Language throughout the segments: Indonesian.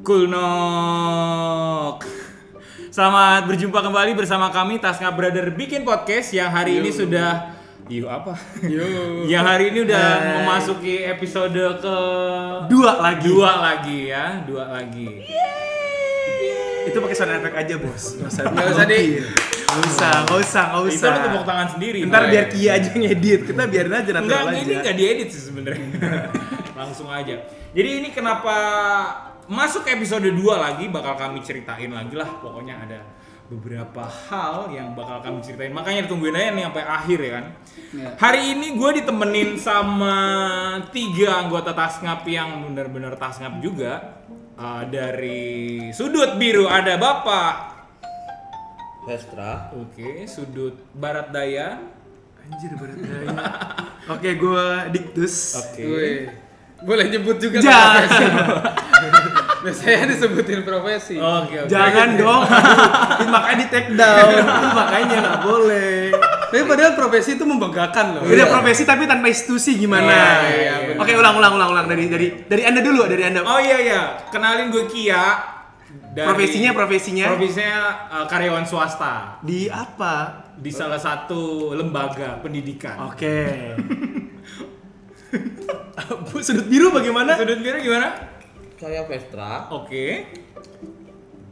Kulnok. Selamat berjumpa kembali bersama kami Tasngap Brother bikin podcast yang hari ini sudah Yo apa? Yo. yang hari ini udah Hai. memasuki episode ke Dua lagi. dua lagi ya, dua lagi. Itu pakai sound effect aja, Bos. Nggak usah, Nggak usah di- Nggak usah, nggak usah, Itu usah. lu tepuk tangan sendiri. Ntar biar Kia aja ngedit. Kita biarin aja natural Enggak, aja. ini enggak diedit sih sebenarnya. Langsung aja. Jadi ini kenapa masuk episode 2 lagi bakal kami ceritain lagi lah. Pokoknya ada beberapa hal yang bakal kami ceritain. Makanya ditungguin aja nih sampai akhir ya kan. Iya. Hari ini gue ditemenin sama tiga anggota Tasngap yang benar-benar Tasngap juga. Uh, dari sudut biru ada Bapak. Vestra Oke, sudut barat daya. Anjir berat daya. Oke, gua Diktus. Oke. Wih. Boleh nyebut juga Jangan. profesi. Biasanya disebutin profesi. Oke, oke. Jangan dong. Makanya di take down. makanya nggak boleh. Tapi padahal profesi itu membanggakan loh. Udah profesi tapi tanpa institusi gimana? Iya, iya, benar. Oke, ulang ulang ulang ulang dari dari dari Anda dulu, dari Anda. Oh iya iya, kenalin gue Kia. Dari- Profesinya profesinya Profesinya uh, karyawan swasta di apa? di salah satu lembaga pendidikan. Oke. Bu, sudut biru bagaimana? Sudut biru gimana? saya Vestra Oke.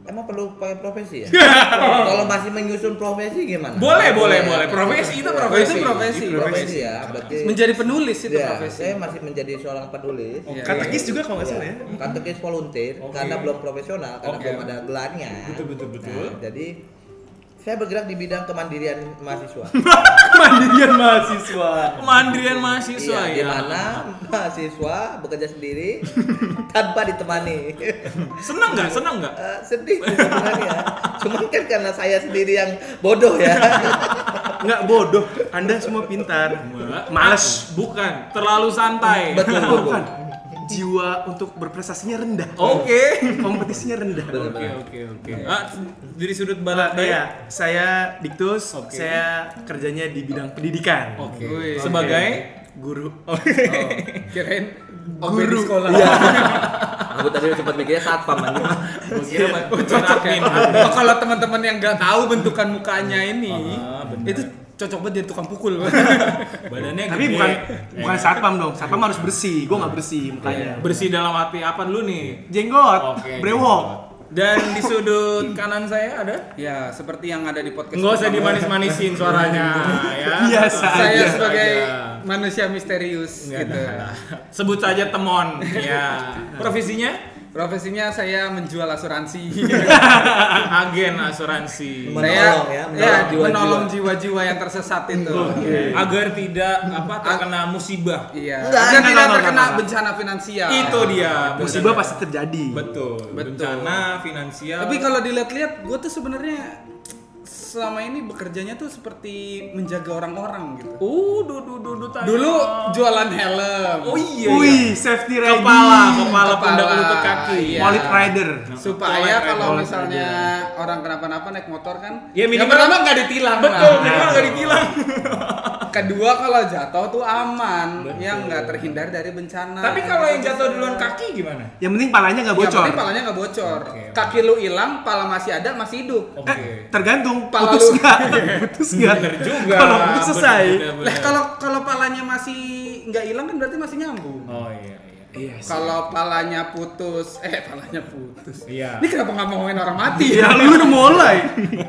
emang perlu pakai profesi ya kalau masih menyusun profesi gimana Boleh, boleh, ya? boleh. Profesi itu profesi. Itu profesi. profesi ya berarti Menjadi penulis itu ya, profesi. saya masih menjadi seorang penulis Iya. Katekis juga kalau nggak salah ya. katekis volunteer Oke. karena belum profesional karena Oke. belum ada gelarnya Betul, betul, betul. Nah, jadi saya bergerak di bidang kemandirian mahasiswa Mandirian mahasiswa. Kemandirian mahasiswa Iya, ya. di mana mahasiswa bekerja sendiri tanpa ditemani Senang nggak? Senang nggak? Eh, sedih sebenarnya. Cuman kan karena saya sendiri yang bodoh ya. Nggak bodoh, Anda semua pintar. Males. Bukan, terlalu santai. Betul, betul. Bukan. Jiwa untuk berprestasinya rendah. Oke. Kompetisinya rendah. Oke, oke, oke. Ah, dari sudut barat Nah, daya. iya, saya Diktus, Oke. saya kerjanya di bidang pendidikan. Oke. Wih. Sebagai Guru. Oh, kirain OB di Guru. sekolah. Iya. Aku tadi sempat mikirnya satpam anjing. Gua kira Oh, cocok ya. admin. Oh, kalau teman-teman yang nggak tahu bentukan mukanya ini, Ah, itu cocok banget jadi tukang pukul. Badannya Tapi gede. bukan bukan kan? satpam dong. Satpam harus bersih. Gua nggak bersih mukanya. Bersih dalam arti apa dulu nih? Jenggot, Oke. brewok. Dan di sudut kanan saya ada? ya, seperti yang ada di podcast. Enggak usah dimanis-manisin suaranya ya. Biasa Saya aja. sebagai aja. manusia misterius Enggak gitu. ada. Sebut saja temon. Ya. Profesinya Profesinya saya menjual asuransi. agen asuransi. Menolong saya ya, menolong ya, jiwa-jiwa. menolong jiwa-jiwa yang tersesat itu. Agar tidak apa terkena musibah. Iya. Enggak, Agar tidak enggak, terkena enggak. bencana finansial. Itu dia. Musibah pasti terjadi. Betul. Betul. Bencana finansial. Tapi kalau dilihat-lihat, gue tuh sebenarnya selama ini bekerjanya tuh seperti menjaga orang-orang gitu. Uh, dudu dudu tanya. Dulu jualan helm. Oh iya. Wih, safety ready. Kepala, kepala, Kepala, pundak lutut kaki. iya. Wallet rider. Supaya kalau rider. misalnya orang kenapa-napa naik motor kan, Ya, yang minimal- pertama nggak ditilang. Betul, minimal nggak ditilang. Kedua kalau jatuh tuh aman, yang nggak terhindar dari bencana. Tapi kalau yang jatuh duluan kaki gimana? Yang penting palanya nggak Yang bocor. penting palanya nggak bocor. Oke. Kaki lu hilang, pala masih ada, masih hidup. Oke. Eh, tergantung Pala putus lu. nggak? putus nggak? Bener juga. Kalau putus selesai. Lah kalau kalau palanya masih nggak hilang kan berarti masih nyambung. Oh iya iya. Iya. Kalau palanya putus, eh palanya putus. Iya. Ini kenapa nggak mau ngomongin orang mati Ya ya? lu udah mulai.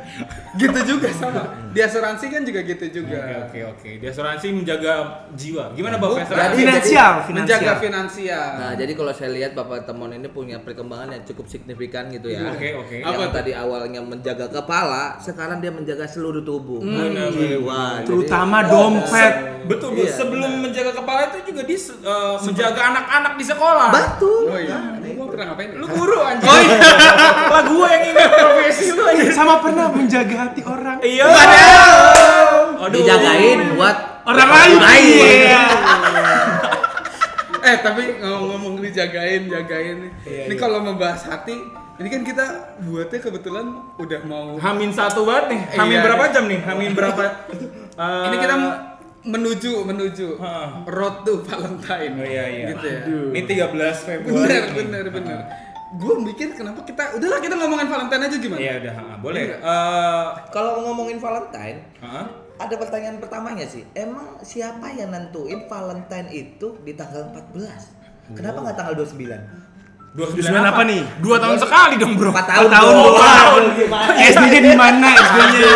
gitu juga sama. Di asuransi kan juga gitu juga. Oke oke oke. Di asuransi menjaga jiwa. Gimana Bapak. Vesra? Jadi- Finansial, Menjaga finansial. finansial. Nah, jadi kalau saya lihat Bapak Temon ini punya perkembangan yang cukup signifikan gitu ya. Oke, oke. Yang Apa tadi awalnya menjaga kepala, sekarang dia menjaga seluruh tubuh. Benar, benar, Jiwa. Jadi- Terutama dompet. Betul, betul. Iya, Sebelum menjaga kepala itu juga dia eh, menjaga anak-anak di sekolah. Betul. Oh iya. Gua pernah ngapain? Lu guru anjing. Oh iya. Lah gue yang ingat profesi lu aja. Sama pernah menjaga hati orang. Iya. Aduh. Dijagain buat Orang lain. Iya. eh tapi ngomong-ngomong dijagain, jagain nih. Iya, ini iya. kalau membahas hati, ini kan kita buatnya kebetulan udah mau Hamin satu banget nih. Hamin Iya. berapa jam nih? Hamin berapa? Eh, ini kita menuju menuju Heeh. road to Valentine. Oh iya iya. Gitu ya. Ini 13 Februari. Bener, nih. bener, bener. Gue mikir kenapa kita udahlah kita ngomongin Valentine aja gimana? Iya udah, ha, boleh. Iya. Eh, Kalau ngomongin Valentine, ha? ada pertanyaan pertamanya sih. Emang siapa yang nentuin Valentine itu di tanggal 14? Kenapa nggak tanggal 29? Dua Sembilan apa nih? Dua tahun sekali dong bro. 4 tahun, tahun dong. doang. Gimana? SD-nya di mana SD-nya?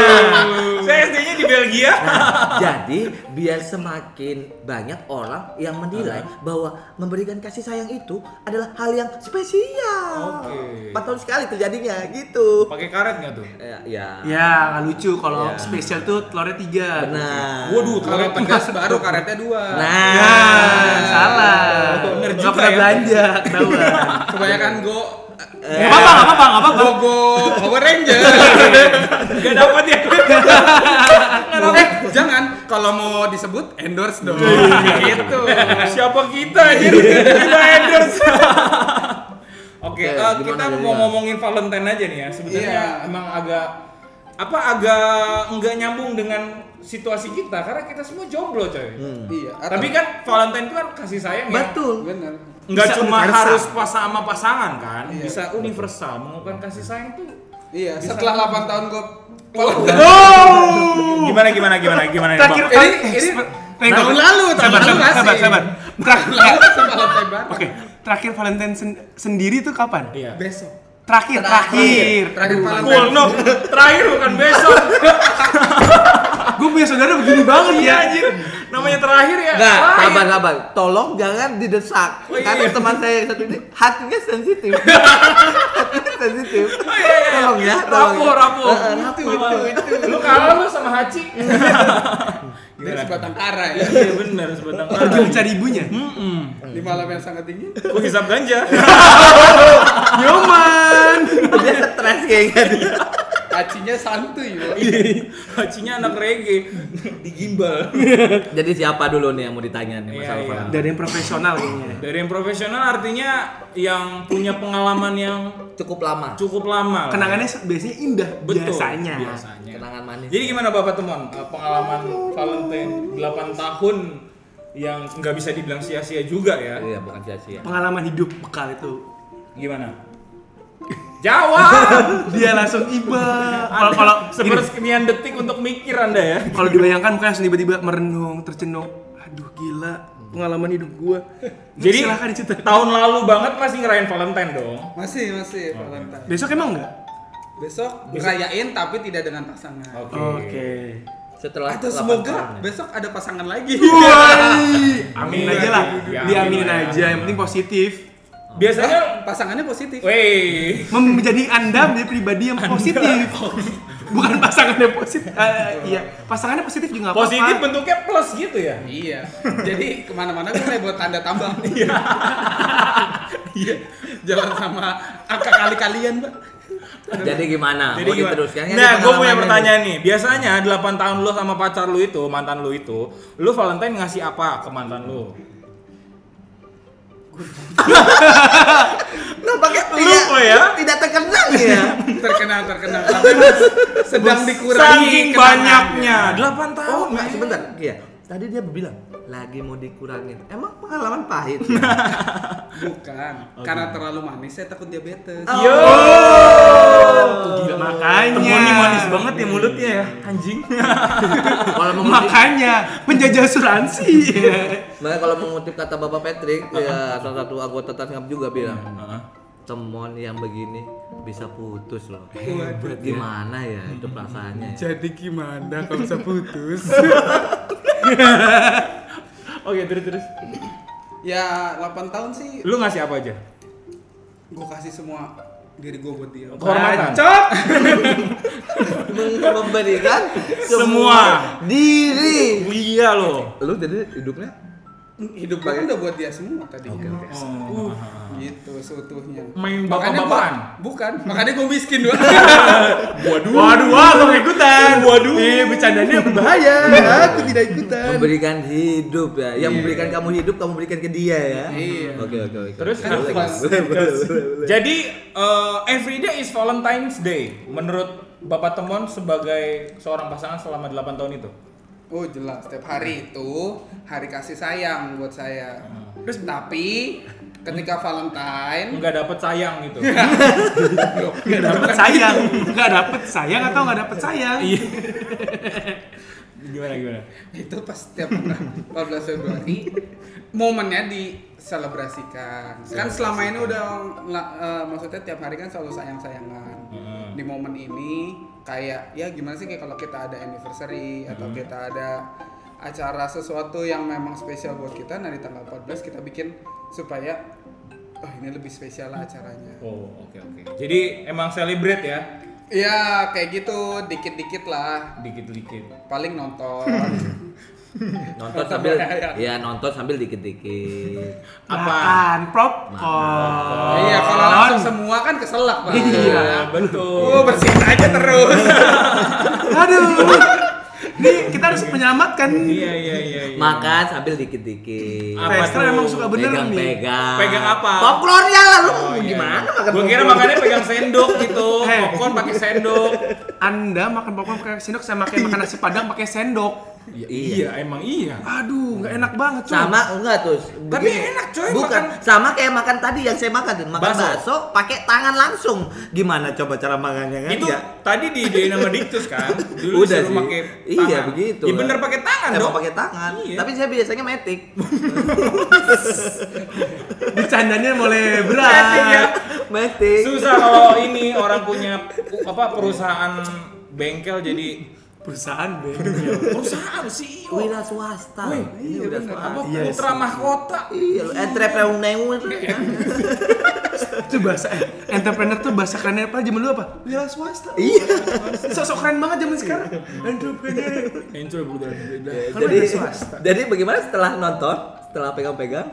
Saya SD-nya di Belgia. Nah, jadi biar semakin banyak orang yang menilai bahwa memberikan kasih sayang itu adalah hal yang spesial. Oke. Empat tahun sekali terjadinya gitu. Pakai karet nggak tuh? Ya, ya. Ya, lucu kalau Ya. spesial tuh telurnya tiga. Benar. Waduh, Kalau karet tegas baru karetnya dua. Nah, Nah, salah. Bener Nggak juga pernah ya. belanja, ketahuan. Kebanyakan go Nggak apa-apa, nggak apa-apa, nggak apa-apa. go go Power Ranger. Gak dapat ya. eh jangan kalau mau disebut endorse dong. gitu. Siapa kita aja? Kita endorse. Oke, Oke, eh, gimana kita mau ngomongin Valentine aja nih ya. Sebenarnya Iya. emang agak apa agak nggak nyambung dengan situasi kita karena kita semua jomblo coy. Hmm. Iya. Tapi kan Valentine itu kan kasih sayang ya. betul. benar. Nggak Bisa cuma universal. harus pas sama pasangan kan, Iya. bisa universal. Mengungkapkan kasih sayang tuh Iya. Bisa. Setelah 8 tahun gue Oh! gimana gimana gimana gimana Terakhir kali Ini- ini Eh, tahun lalu, tahun sabar, lalu sabar, sabar, sabar. Terakhir, oke, terakhir Valentine sen- sendiri tuh kapan? Iya. Besok. Terakhir, terakhir. Terakhir Valentine. Cool, no. Terakhir bukan besok. Gue punya saudara begini banget Iya ya. anjir. Namanya terakhir ya. Enggak, terakhir. sabar sabar. Tolong jangan didesak. Oh, iya. Karena teman saya yang satu ini hatinya sensitif. hatinya sensitif. Oh, iya, iya. Tolong ya, tolong. Rapuh, ya. rapuh. Rapuh, itu, itu. Lu kalah lu sama Haci. Dari sebatang kara ya. Iya benar sebatang Pergi mencari ibunya. Hmm. Di malam yang sangat dingin. Gua hisap ganja. Nyoman. Dia stres kayaknya dia. Kacinya santuy loh. Hacinya anak reggae di gimbal. Jadi siapa dulu nih yang mau ditanya nih Iya, masalah iya. Valentine? Dari yang profesional kayaknya. Dari yang profesional artinya yang punya pengalaman yang Cukup lama. cukup lama. Kenangannya se- biasanya indah Betul. biasanya. Biasanya. Kenangan manis. Jadi gimana Bapak Temon Eh, pengalaman Valentine 8 tahun yang nggak bisa dibilang sia-sia juga ya? Iya, bukan sia-sia. Pengalaman hidup bekal itu. Gimana? Jawab. Dia langsung iba. Kalau kalau Sepersekian detik untuk mikir Anda ya. kalau dibayangkan mukanya langsung tiba-tiba merenung, tercenung. Aduh gila, pengalaman hidup gua. Jadi tahun lalu banget masih ngerayain Valentine dong. Masih, masih Valentine. Besok emang enggak? Besok rayain tapi tidak dengan pasangan. Oke. Oke. Setelah Atau 8 semoga tahun ya. besok ada pasangan lagi. Woi, Iya, aja lah. iya, Diaminin iya. aja, yang penting positif. Biasanya Pasangannya positif. Wey, menjadi Anda menjadi pribadi yang positif. Bukan pasangan yang positif. Eh, iya, pasangannya positif juga apa-apa. positif bentuknya plus gitu ya. Iya. Jadi ke mana-mana gue buat tanda tambah. Iya. Jalan sama angka kali-kalian, Mbak. Jadi gimana? Jadi mau gimana? diteruskan? Nah, gue punya pertanyaan nih. Biasanya 8 tahun lu sama pacar lu itu, mantan lu itu, lu Valentine ngasih apa ke mantan lu? Nampaknya Lupa ya? Tidak terkenal ya. Terkenal terkenal. Tapi Mas sedang dikurangi Saking banyaknya. 8 tahun. Oh, enggak sebentar. Iya. Tadi dia bilang lagi mau dikurangin. Emang pengalaman pahit. Bukan. Karena terlalu manis saya takut diabetes. Yo. Gila, makanya. Temon nih manis banget ya mulutnya ya, anjing. kalau Makanya penjajah asuransi. makanya kalau mengutip kata Bapak Patrick, ya salah satu anggota Tasngap juga bilang, temon yang begini bisa putus loh. Gimana ya itu perasaannya? ya? Jadi gimana kalau bisa putus? Oke, terus terus. ya 8 tahun sih Lu ngasih apa aja? gue kasih semua diri gue buat dia. Kehormatan. Bacot. Mem- Memberikan Semua. diri. Iya loh. Lu jadi hidupnya Hidup gue kan udah buat dia semua tadinya. Oh. Gitu seutuhnya. Main Makanya bapak-bapakan. gua- bukan, makanya gue miskin doang. Waduh. Waduh, wah, mau ikutan. Waduh. Eh, bercandanya berbahaya. Aku tidak ikutan. memberikan hidup ya. Yang memberikan kamu hidup, kamu berikan ke dia ya. Iya. Oke oke oke. Terus Kan. Jadi eh, every day is Valentine's Day menurut Bapak Temon sebagai seorang pasangan selama 8 tahun itu. Oh jelas, setiap hari itu hari kasih sayang buat saya. Hmm. Terus tapi ketika Valentine nggak dapet sayang gitu. Nggak dapet sayang, nggak dapet sayang atau nggak dapet sayang? Iya. gimana gimana? itu pas setiap 14 Februari momennya diselebrasikan kan selama ini udah eh, maksudnya tiap hari kan selalu sayang-sayangan Heeh. di momen ini kayak ya gimana sih kayak kalau kita ada anniversary atau kita ada acara sesuatu yang memang spesial buat kita nah di tanggal 14 kita bikin supaya oh ini lebih spesial lah acaranya. Oh oke oke. Jadi emang celebrate ya, ya kayak gitu. Dikit-dikit lah. Dikit-dikit. paling nonton nonton sambil ya nonton sambil dikit-dikit Apa? Makan popcorn. iya kalau langsung semua kan keselak Pak. Iya. betul. Oh, bersihin aja terus. Aduh. Nih kita harus menyelamatkan. Iya iya iya. iya. makan sambil dikit-dikit Apa Vestra tuh? emang suka bener nih. pegang-pegang Pegang apa? popcorn ya lalu Oh, iya. gimana makan Gua kira popcorn? makannya pegang sendok gitu. Eh. Popcorn pakai sendok. Anda makan popcorn pakai sendok sama kayak makan nasi padang pakai sendok. Iya, Iya. iya, emang iya. Aduh, nggak enak banget sama enggak tuh Tapi enak, coy, bukan makan- sama kayak makan tadi yang saya makan tuh makan Bakso. bakso pakai tangan langsung gimana coba cara makannya kan Itu ya tadi di ide nama Diktus kan. Dulu Udah sih. pakai Iya, tangan. begitu. Ya bener pakai tangan emang dong. pakai tangan Iya. tapi saya biasanya metik Bercandanya mulai Metik ya. berat. metik Susah kalau ini orang punya apa perusahaan bengkel jadi Perusahaan deh. perusahaan E CEO. wira swasta Wih, ini udah swasta Apa Iya putra sih. mahkota. iya lu entrepreneur itu bahasa eh, entrepreneur tuh bahasa kerennya apa zaman dulu apa? Wira swasta. iya Sosok keren banget zaman sekarang. Entrepreneur. Kan jadi swasta. jadi bagaimana setelah nonton setelah pegang-pegang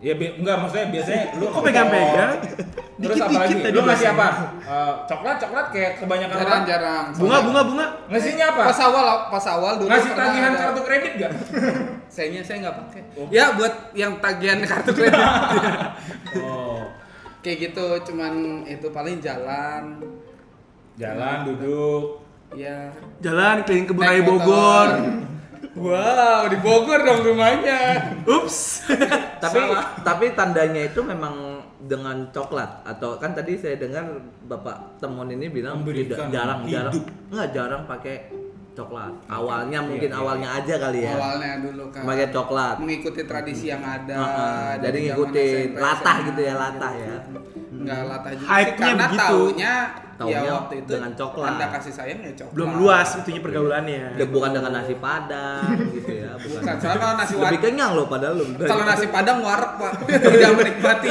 Ya bi- enggak maksudnya biasanya lu Kok pegang-pegang? Terus apa Dikit-dikit lagi? tadi Lu ngasih apa? Eh, coklat coklat kayak kebanyakan orang. Jarang-jarang. Bunga, bunga, bunga. Ngasihnya apa? Pas awal, pas awal dulu. Ngasih pernah tagihan ada- kartu kredit gak? Sayangnya saya nggak pakai. Ya buat yang tagihan kartu kredit. Oh. Kayak gitu, cuman itu paling jalan. Jalan duduk. Ya. Jalan keliling kebun raya motor. Bogor. Wow, di Bogor dong rumahnya. Ups. tapi tapi tandanya itu memang dengan coklat atau kan tadi saya dengar bapak temon ini bilang tidak jarang jarang hidup. nggak jarang pakai coklat awalnya mungkin iya. awalnya aja kali ya Awalnya dulu kan. pakai coklat Mengikuti tradisi yang ada. Heeh, jadi dari zaman ngikutin latah gitu ya latah ya Nggak latah juga sih, karena begitu. taunya, ya Taunya waktu itu dengan coklat. Anda kasih sayang ya coklat. Belum luas itunya pergaulannya. Ya, bukan dengan nasi padang gitu ya bukan, Bukan, soalnya kalau nasi lebih kenyang loh padahal lu kalau nasi padang warak pak tidak menikmati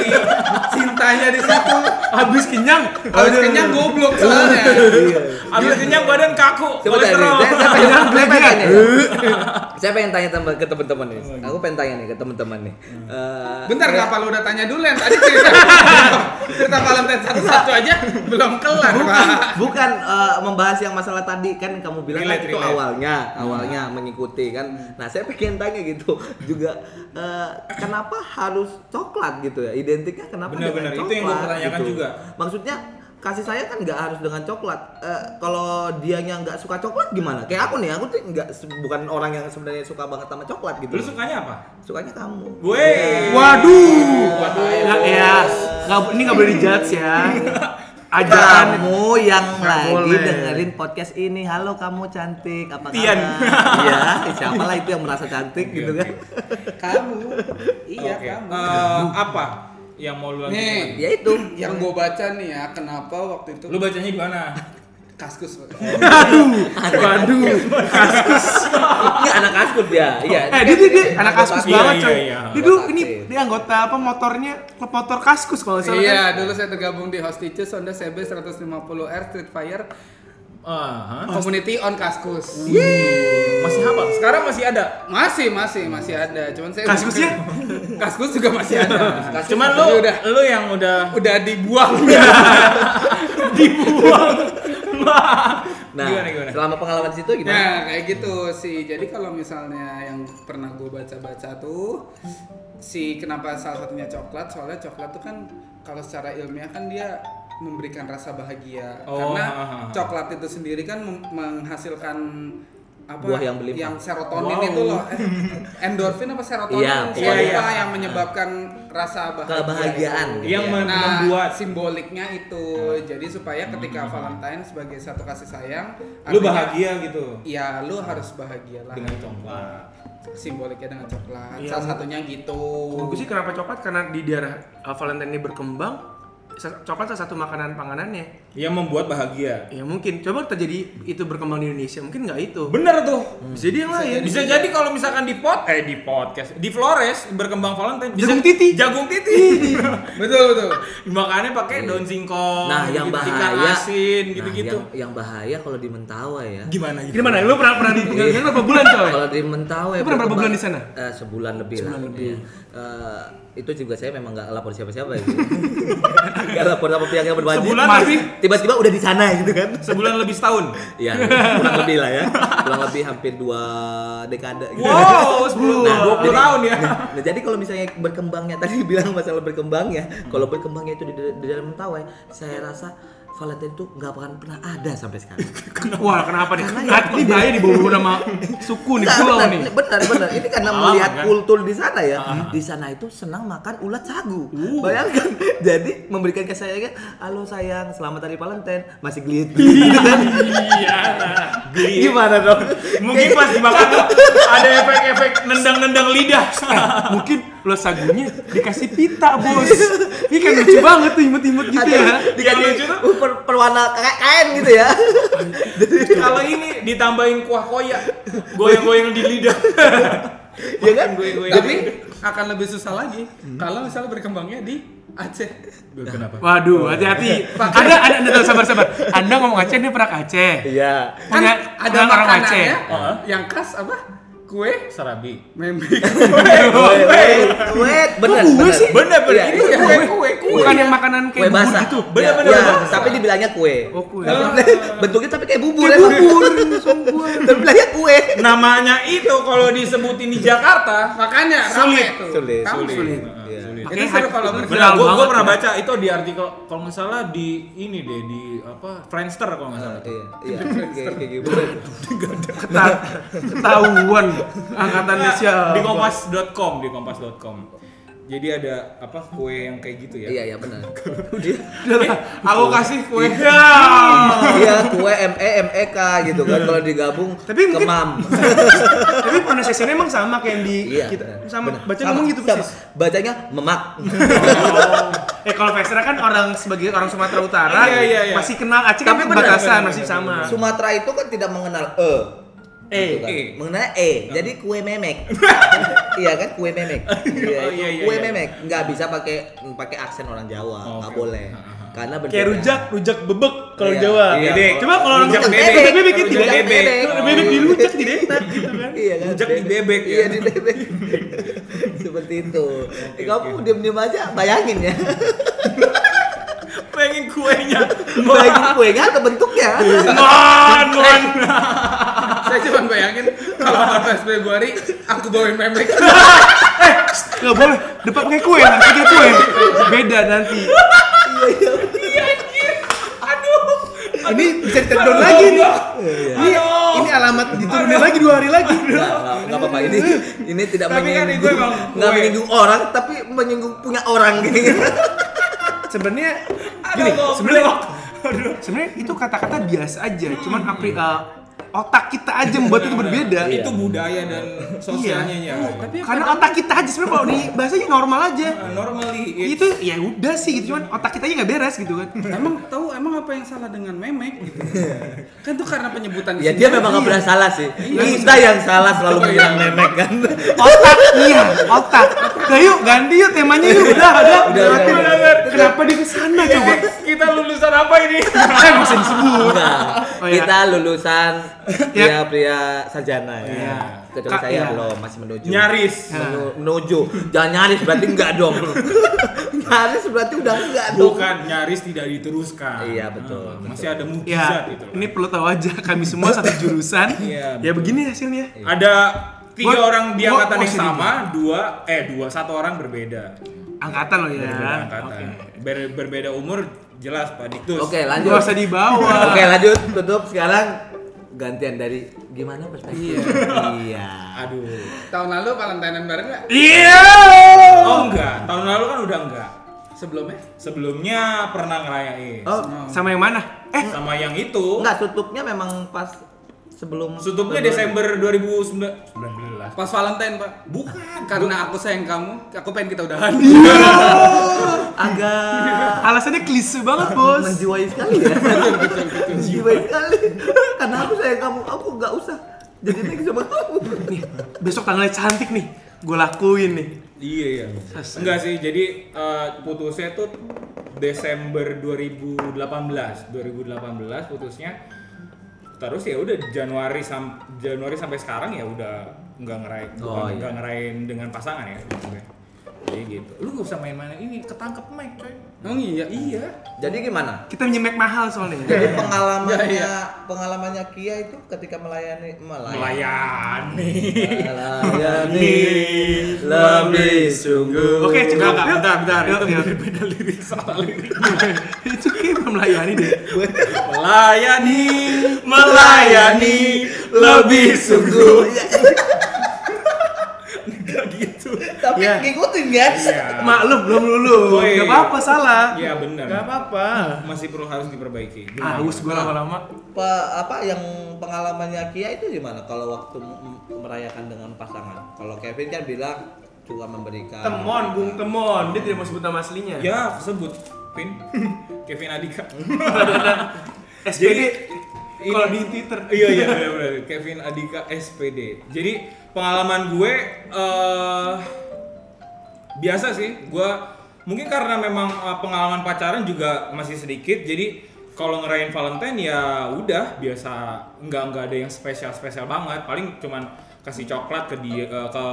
cintanya di situ Habis kenyang. habis kenyang goblok soalnya Iya. Abis kenyang badan kaku. Kolesterol. saya, pengen, saya pengen Belajar. tanya. saya pengen tanya tem- ke teman-teman nih. Aku pengen tanya nih ke teman-teman nih. Eh, bentar ngapa lu udah tanya dulu yang tadi cerita cerita Valentine satu-satu aja belum kelar bukan bukan eh, membahas yang masalah tadi kan kamu bilang kan Relate, itu relate. awalnya awalnya mengikuti kan nah saya pengen tanya gitu juga eh, kenapa harus coklat gitu ya identiknya kenapa Benar-benar, dengan itu yang coklat pertanyakan gitu. juga. maksudnya kasih saya kan nggak harus dengan coklat Eh, kalau dianya nggak suka coklat gimana kayak aku nih aku tuh nggak bukan orang yang sebenarnya suka banget sama coklat gitu Lu sukanya apa? sukanya kamu Weh. Waduh. Waduh. Ya, ya. Nggak, ini nggak boleh dijudge ya. Ajakan. Kamu yang Nggak lagi boleh. dengerin podcast ini. Halo kamu cantik. Apa Tian. kabar iya siapa lah itu yang merasa cantik gitu kan. Kamu. Iya Oke. kamu. Eh, apa yang mau lu nih ya itu. yang gue baca nih ya kenapa waktu itu Lu bacanya gimana? kaskus Pak. Waduh. ini anak kaskus ya iya Eh, dia, dia, dia anak kaskus Iya, banget iya, coy. iya. Dia dulu ini dia anggota apa motornya klub motor kaskus kalau salah iya kan. dulu saya tergabung di Hostiches Honda CB 150R Street Fire Ah, hah? Community on Kaskus Masih hafal? Sekarang masih ada. masih masih masih ada cuman saya Kaskusnya? kaskus juga masih ada Kaskus Cuman lu udah lu yang udah udah dibuang dibuang. Nah Gimana, gimana? selama pengalaman situ gimana Nah kayak gitu sih. Jadi kalau misalnya yang pernah gue baca-baca tuh si kenapa salah satunya coklat soalnya coklat tuh kan kalau secara ilmiah kan dia memberikan rasa bahagia Oh, karena ha, ha, ha. coklat itu sendiri kan menghasilkan apa Buah yang berlimpah. yang serotonin Wow. itu loh endorfin apa serotonin iya, lupa iya. yang menyebabkan rasa bahagia Kebahagiaan. itu. Yang Iya. men- nah membuat simboliknya itu jadi supaya ketika Valentine sebagai satu kasih sayang lu artinya, bahagia gitu ya lu harus bahagia lah dengan coklat. simboliknya dengan coklat Iya. salah satunya gitu Gue sih kenapa coklat karena di daerah uh, Valentine ini berkembang coklat salah satu makanan panganannya. Yang membuat bahagia. Ya mungkin coba terjadi itu berkembang di Indonesia mungkin nggak itu. Bener tuh. Bisa jadi yang lain. Bisa jadi kalau misalkan di pot eh di podcast, di Flores berkembang Valentine bisa Jagung titi. Jagung titi. betul betul Makanya pakai daun singkong. Nah, yang gitu, ikan bahaya asin Nah, gitu-gitu. yang, yang bahaya kalau di Mentawai ya. Gimana gitu? Gimana? Lu pernah pernah di tinggal di sana berapa bulan coy? Kalau di Mentawai Lu pernah berapa bulan di sana? Eh, sebulan lebih Sebulan lah. lebih. Iya. Eh, itu juga saya memang nggak lapor siapa-siapa ya. Nggak lapor sama pihak yang berwajib. Sebulan Masih? Tiba-tiba udah di sana gitu kan. Sebulan lebih setahun. Iya, kurang lebih lah ya. Kurang lebih hampir dua dekade. gitu. Wow, 10 Nah, 20 jadi- tahun ya. Nah, jadi kalau misalnya berkembangnya tadi bilang masalah berkembangnya, kalau berkembangnya itu di, di dalam Mentawai, saya rasa Valentine itu nggak akan pernah ada sampai sekarang. Wah, kenapa nih? Karena Nah, ini bahaya dibawa nama suku nih, pulau benar, nih. benar, benar. Ini karena Pengalaman, melihat kan? kultur di sana ya. Di sana itu senang makan ulat sagu. Bayangkan, jadi memberikan kasih sayangnya, halo sayang, selamat hari Valentine, masih gelit. Iya. Gimana dong? Mungkin pas dimakan ada efek-efek nendang-nendang lidah. Mungkin lo sagunya dikasih pita, Bos. Ini kan lucu banget tuh imut-imut gitu Ada ya. dikasih lucu tuh- uh, per- perwarna kayak kain gitu ya. Kalau ini ditambahin kuah koya, goyang-goyang di lidah. ya kan? Goyang-goyang. tapi akan lebih susah lagi kalau misalnya berkembangnya di Aceh Kenapa? Waduh, hati-hati. Ada, ada, ada, tahu, sabar, sabar. Anda ngomong Aceh, dia pernah ke Aceh. Iya. kan ada orang Aceh. yang khas apa kue Sarabi. membe Wait, wait, wait, bener, kue bener. sih? Bener, bener. Iya, Itu iya. kue, kue, kue. Bukan yang makanan kue kayak bubur basah gitu. Bener, Ya, bener, ya, bener. tapi dibilangnya kue Oh, kue. bentuknya tapi kayak bubur Kayak bubur, tapi bilangnya kue Namanya itu kalau disebutin di Jakarta makanya Sulit. tuh Sulit. Sulit. Sulit. itu seru kalau bergerak Viral gue pernah baca itu di artikel kalau nggak salah di ini deh di apa Friendster kalau nggak salah. iya iya kayak gitu Keta- Ketahuan angkatannya siapa. Di kompas.com di kompas.com. Jadi ada apa kue yang kayak gitu ya? iya iya benar. Dia Aku kasih kue. iya. Kue M E M E K gitu kan. Kalau digabung Tapi mungkin- kemam Tapi pronunciation emang sama kayak yang di iya kita. sama baca ngomong gitu persis. bacanya memak. Eh kalau Vestra kan orang sebagai orang Sumatera Utara Iya, iya, iya. masih kenal Aceh kan benar, masih sama. Sumatera itu kan tidak mengenal e Gitu kan. E. mengenal e jadi kue memek iya kan kue memek iya, Oh, itu iya, iya, kue iya. memek nggak bisa pakai pakai aksen orang Jawa Oh, nggak oke. boleh karena kayak berbeda. rujak, rujak bebek kalau Iya. Jawa. Iya. Bebek. Coba kalau orang Rujak Jawa bebek. bebek, bebek Rujak tidak bebek. Kalau Oh, bebek di iya. enak gitu kan. Iya kan? Rujak di bebek ya? Iya di bebek. Seperti itu. Kamu diam-diam aja bayangin ya. Pengen kuenya. Bayangin kuenya atau bentuknya. Mon, mon. Saya cuma bayangin kalau 14 Februari aku bawain memek. Enggak boleh, depan pakai kue, harus pakai kue. Beda nanti. Ini bisa di down lagi nih. Ini, ini alamat diturunin lagi dua hari lagi. Enggak, apa-apa. Ini. Ini tidak kan menyinggung. enggak menyinggung orang tapi menyinggung punya orang gitu. Sebenarnya Aduh, gini, sebenarnya sebenarnya itu kata-kata biasa aja, cuman apri, uh, otak kita aja membuat itu berbeda. Iya. Itu budaya dan sosialnya ya. tapi Karena otak kita aja sebenarnya kalau di bahasanya normal aja. Uh, normally it's- Itu ya udah sih gitu, cuman otak kita aja nggak beres gitu kan. emang tahu emang apa yang salah dengan memek gitu kan tuh karena penyebutan di Ya dia memang nggak pernah salah sih. Kita yang salah selalu menyerang memek kan. Otak, iya, otak. Nah yuk ganti yuk temanya yuk, udah, udah. Udah, udah, udah. Kenapa dia ke sana coba? kita lulusan apa ini? Eh masih disebut. Oh, iya. Kita lulusan Ya. pria-pria sarjana ya. Iya. Kecuali Kak, saya iya. belum masih menuju. Nyaris. Menu- menuju. Jangan nyaris berarti enggak dong. nyaris berarti udah enggak dong. Bukan nyaris tidak diteruskan. Iya, betul, Nah, betul. Masih ada mukjizat Ya, itu. ini perlu tahu aja kami semua satu jurusan. Iya, Ya begini hasilnya. Ada tiga Gua- orang di angkatan yang sama, dua eh dua satu orang berbeda. Angkatan loh ya. Berbeda angkatan. Oke. Ber- berbeda umur jelas Pak Diktus. Oke, lanjut. Gak usah dibawa. Oke, lanjut tutup sekarang gantian dari gimana perspektif? Iya. Aduh. Tahun lalu Valentinean bareng nggak? Iya. Oh enggak, tahun lalu kan udah enggak. Sebelumnya? Sebelumnya pernah ngerayain. Oh, Sama yang mana? Eh, Sama yang itu. enggak tutupnya memang pas sebelum Tutupnya Desember 2019. Pas Valentine pak. Bukan. Karena aku sayang kamu, aku pengen kita udahan. agak alasannya klise banget, Bos. menjiwai sekali ya. menjiwai sekali. Karena aku sayang kamu, aku nggak usah jadi baik sama kamu. Nih, besok tanggalnya cantik nih. Gue lakuin nih. Iya iya. Enggak sih, jadi eh, putusnya tuh Desember 2018. 2018 putusnya. Terus ya udah Januari sam Januari sampai sekarang ya udah nggak ngerayain Oh, bukan iya. nggak ngerayain dengan pasangan ya. Jadi gitu. Lu gak usah main-main ini ketangkep mic coy. Oh iya. Iya. Jadi gimana? Kita nyemek mahal soalnya. Jadi pengalamannya Ya, iya. pengalamannya Kia itu ketika melayani melayani Melayani. melayani lebih sungguh. Oke, cukup. Enggak, enggak, bentar, bentar. Itu yuk. beda lirik salah lirik. Itu kayak belum melayani deh. Melayani, melayani lebih sungguh. Tapi Iya. ngikutin guys. Iya. Maklum belum lulus. Oh, iya. Gak apa-apa salah. Iya benar. Gak apa-apa. Masih perlu harus diperbaiki. Ah, Gimana? haus gue lama-lama. apa apa yang pengalamannya Kia itu gimana kalau waktu merayakan dengan pasangan? Kalau Kevin kan bilang juga memberikan Temon, Bung Temon. Dia tidak mau sebut nama aslinya. Ya, sebut Pin. Kevin Adika. SPD. Kalau di Twitter. iya iya benar. Kevin Adika SPD. Jadi pengalaman gue eh biasa sih. Gue mungkin karena memang eh, pengalaman pacaran juga masih sedikit. Jadi kalau ngerayain Valentine ya udah biasa nggak nggak ada yang spesial spesial banget. Paling cuman kasih coklat ke dia eh, ke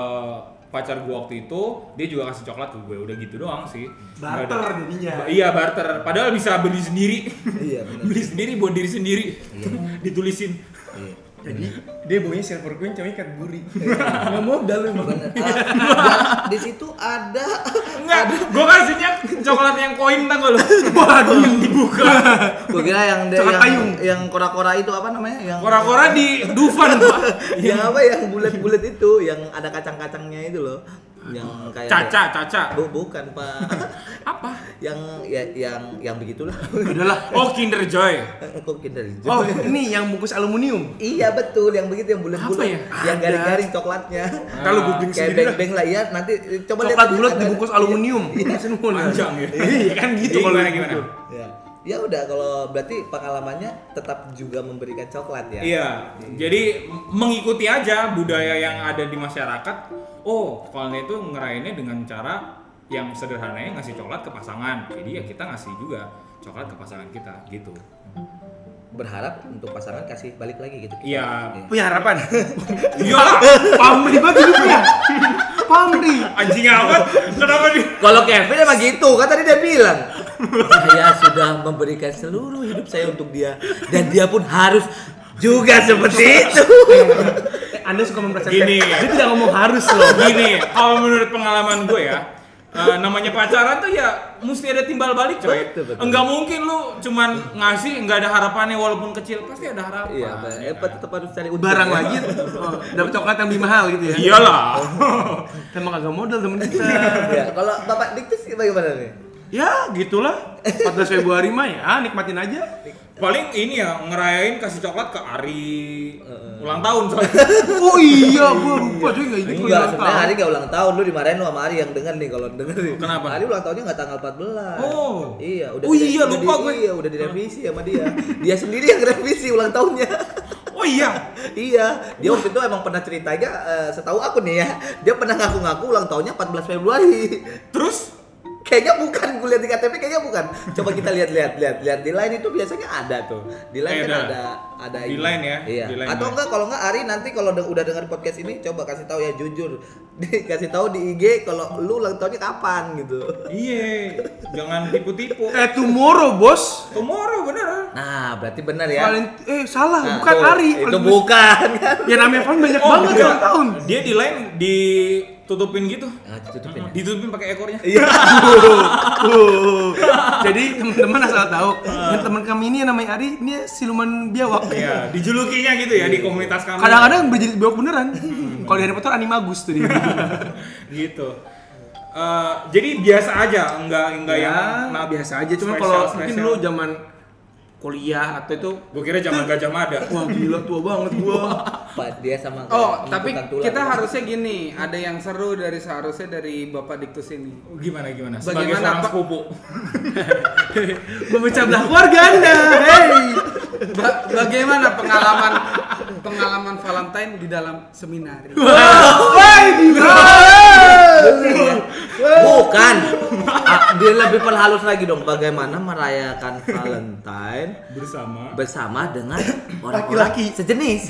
pacar gue waktu itu dia juga kasih coklat ke gue udah gitu doang sih Barter jadinya. Ba- iya barter padahal bisa beli sendiri Iya, beli sendiri buat diri sendiri ditulisin Iya. Jadi dia baunya silver queen, cowoknya Cadbury. Nggak modal emang. Bener. Ah, dan di situ ada enggak gue kasihnya coklat yang koin tak lo Waduh. dibuka Gue kira yang Coklat yang, payung. yang kora-kora itu apa namanya? Yang kora-kora di Dufan pak yang apa yang bulat-bulat itu, yang ada kacang-kacangnya itu loh. Yang kayak caca caca Bu, bukan, Pak. apa yang ya yang yang begitulah. Udahlah. oh Kinder Joy Kok Kinder Joy? Oh, ini yang bungkus aluminium. Iya betul, yang begitu yang bulat-bulat, Apa ya? yang Ada. garing-garing coklatnya. Kalau googling Kayak sendiri lah. beng-beng lah ya, nanti coba Coklat bulat dibungkus aluminium. Maksudnya mau Panjang ya. Iya kan gitu Jadi kalau gimana, gitu. gimana? Ya. Ya udah kalau berarti pengalamannya tetap juga memberikan coklat ya. Iya, jadi mengikuti aja budaya yang ada di masyarakat. Oh, Valentine itu ngerayainnya dengan cara yang sederhananya ngasih coklat ke pasangan. Jadi ya kita ngasih juga coklat ke pasangan kita gitu. Berharap untuk pasangan kasih balik lagi gitu. Iya. Punya harapan. Iya Pamri banget hidupnya. Pamri. anjing amat. Kenapa di? Kalau Kevin emang gitu, kan tadi dia bilang saya sudah memberikan seluruh hidup saya untuk dia dan dia pun harus juga seperti itu. Anda suka memperhatikan. Gini. Dia tidak ngomong harus loh. Gini, kalau menurut pengalaman gue ya, eh, namanya pacaran tuh ya mesti ada timbal balik coy. Betul, betul. Enggak mungkin lu cuman ngasih nggak ada harapannya walaupun kecil pasti ada harapan. Iya, ya kan? tetap harus cari untung. Barang ya. lagi oh, dapat coklat yang lebih mahal gitu ya. Iyalah. Emang agak modal temen kita. ya, kalau Bapak Diktus bagaimana nih? Ya, gitulah. 14 Februari mah ya, nikmatin aja. Paling ini ya ngerayain kasih coklat ke Ari ulang tahun soalnya. Oh iya, gua lupa cuy ingat gua Enggak, ulang sebenarnya tahun. Hari nggak ulang tahun, lu dimarahin lu sama Ari yang denger nih kalau denger nih. Kenapa? Ari ulang tahunnya nggak tanggal 14. Oh. Iya, udah Oh di- iya, udah lupa di- gue. Iya, udah direvisi sama dia. Dia sendiri yang revisi ulang tahunnya. Oh iya. iya, dia waktu itu emang pernah ceritanya eh, setahu aku nih ya, dia pernah ngaku-ngaku ulang tahunnya 14 Februari. Terus Kayaknya bukan, gue lihat di KTP kayaknya bukan. Coba kita lihat-lihat, lihat, lihat di line itu biasanya ada tuh. Di line Eh, kan ada. ada, Di ini. line ya, Iya. di line Atau enggak kalau enggak Ari nanti kalau de- udah dengar podcast ini coba kasih tahu ya jujur. Dikasih tahu di IG kalau lu ulang tahunnya kapan gitu. iya, jangan tipu-tipu. Eh tomorrow, Bos. Tomorrow bener. Nah, berarti benar ya. Valent eh salah, Nah, bukan tuh, Ari. Itu bukan kan. Ya namanya Van banyak Oh, banget ulang tahun. Dia di line ditutupin gitu. Nah, ditutupin ya. Ditutupin pakai ekornya. Iya. Jadi teman-teman asal tahu, yang teman kami ini yang namanya Ari, ini siluman biawak. Iya, dijulukinya gitu ya di komunitas kami. Kadang-kadang berjadi biawak beneran. Kalau di Harry Potter animagus tuh dia. gitu. Eh, jadi biasa aja, enggak enggak ya, yang nah biasa aja. Cuma kalau mungkin dulu zaman kuliah atau itu Gue kira zaman Gajah Mada. wah gila tua banget gua. Pak dia sama Oh, tapi kita harusnya gini, ada yang seru dari seharusnya dari Bapak Diktus ini. Gimana gimana? Sebagai Bagaimana, seorang sepupu. Memecah belah keluarga Anda. Hey. Ba- bagaimana pengalaman pengalaman Valentine di dalam seminari? Wah, gila. Bukan. Ah, dia lebih perhalus lagi dong bagaimana merayakan Valentine bersama bersama dengan Laki-laki. orang-orang sejenis.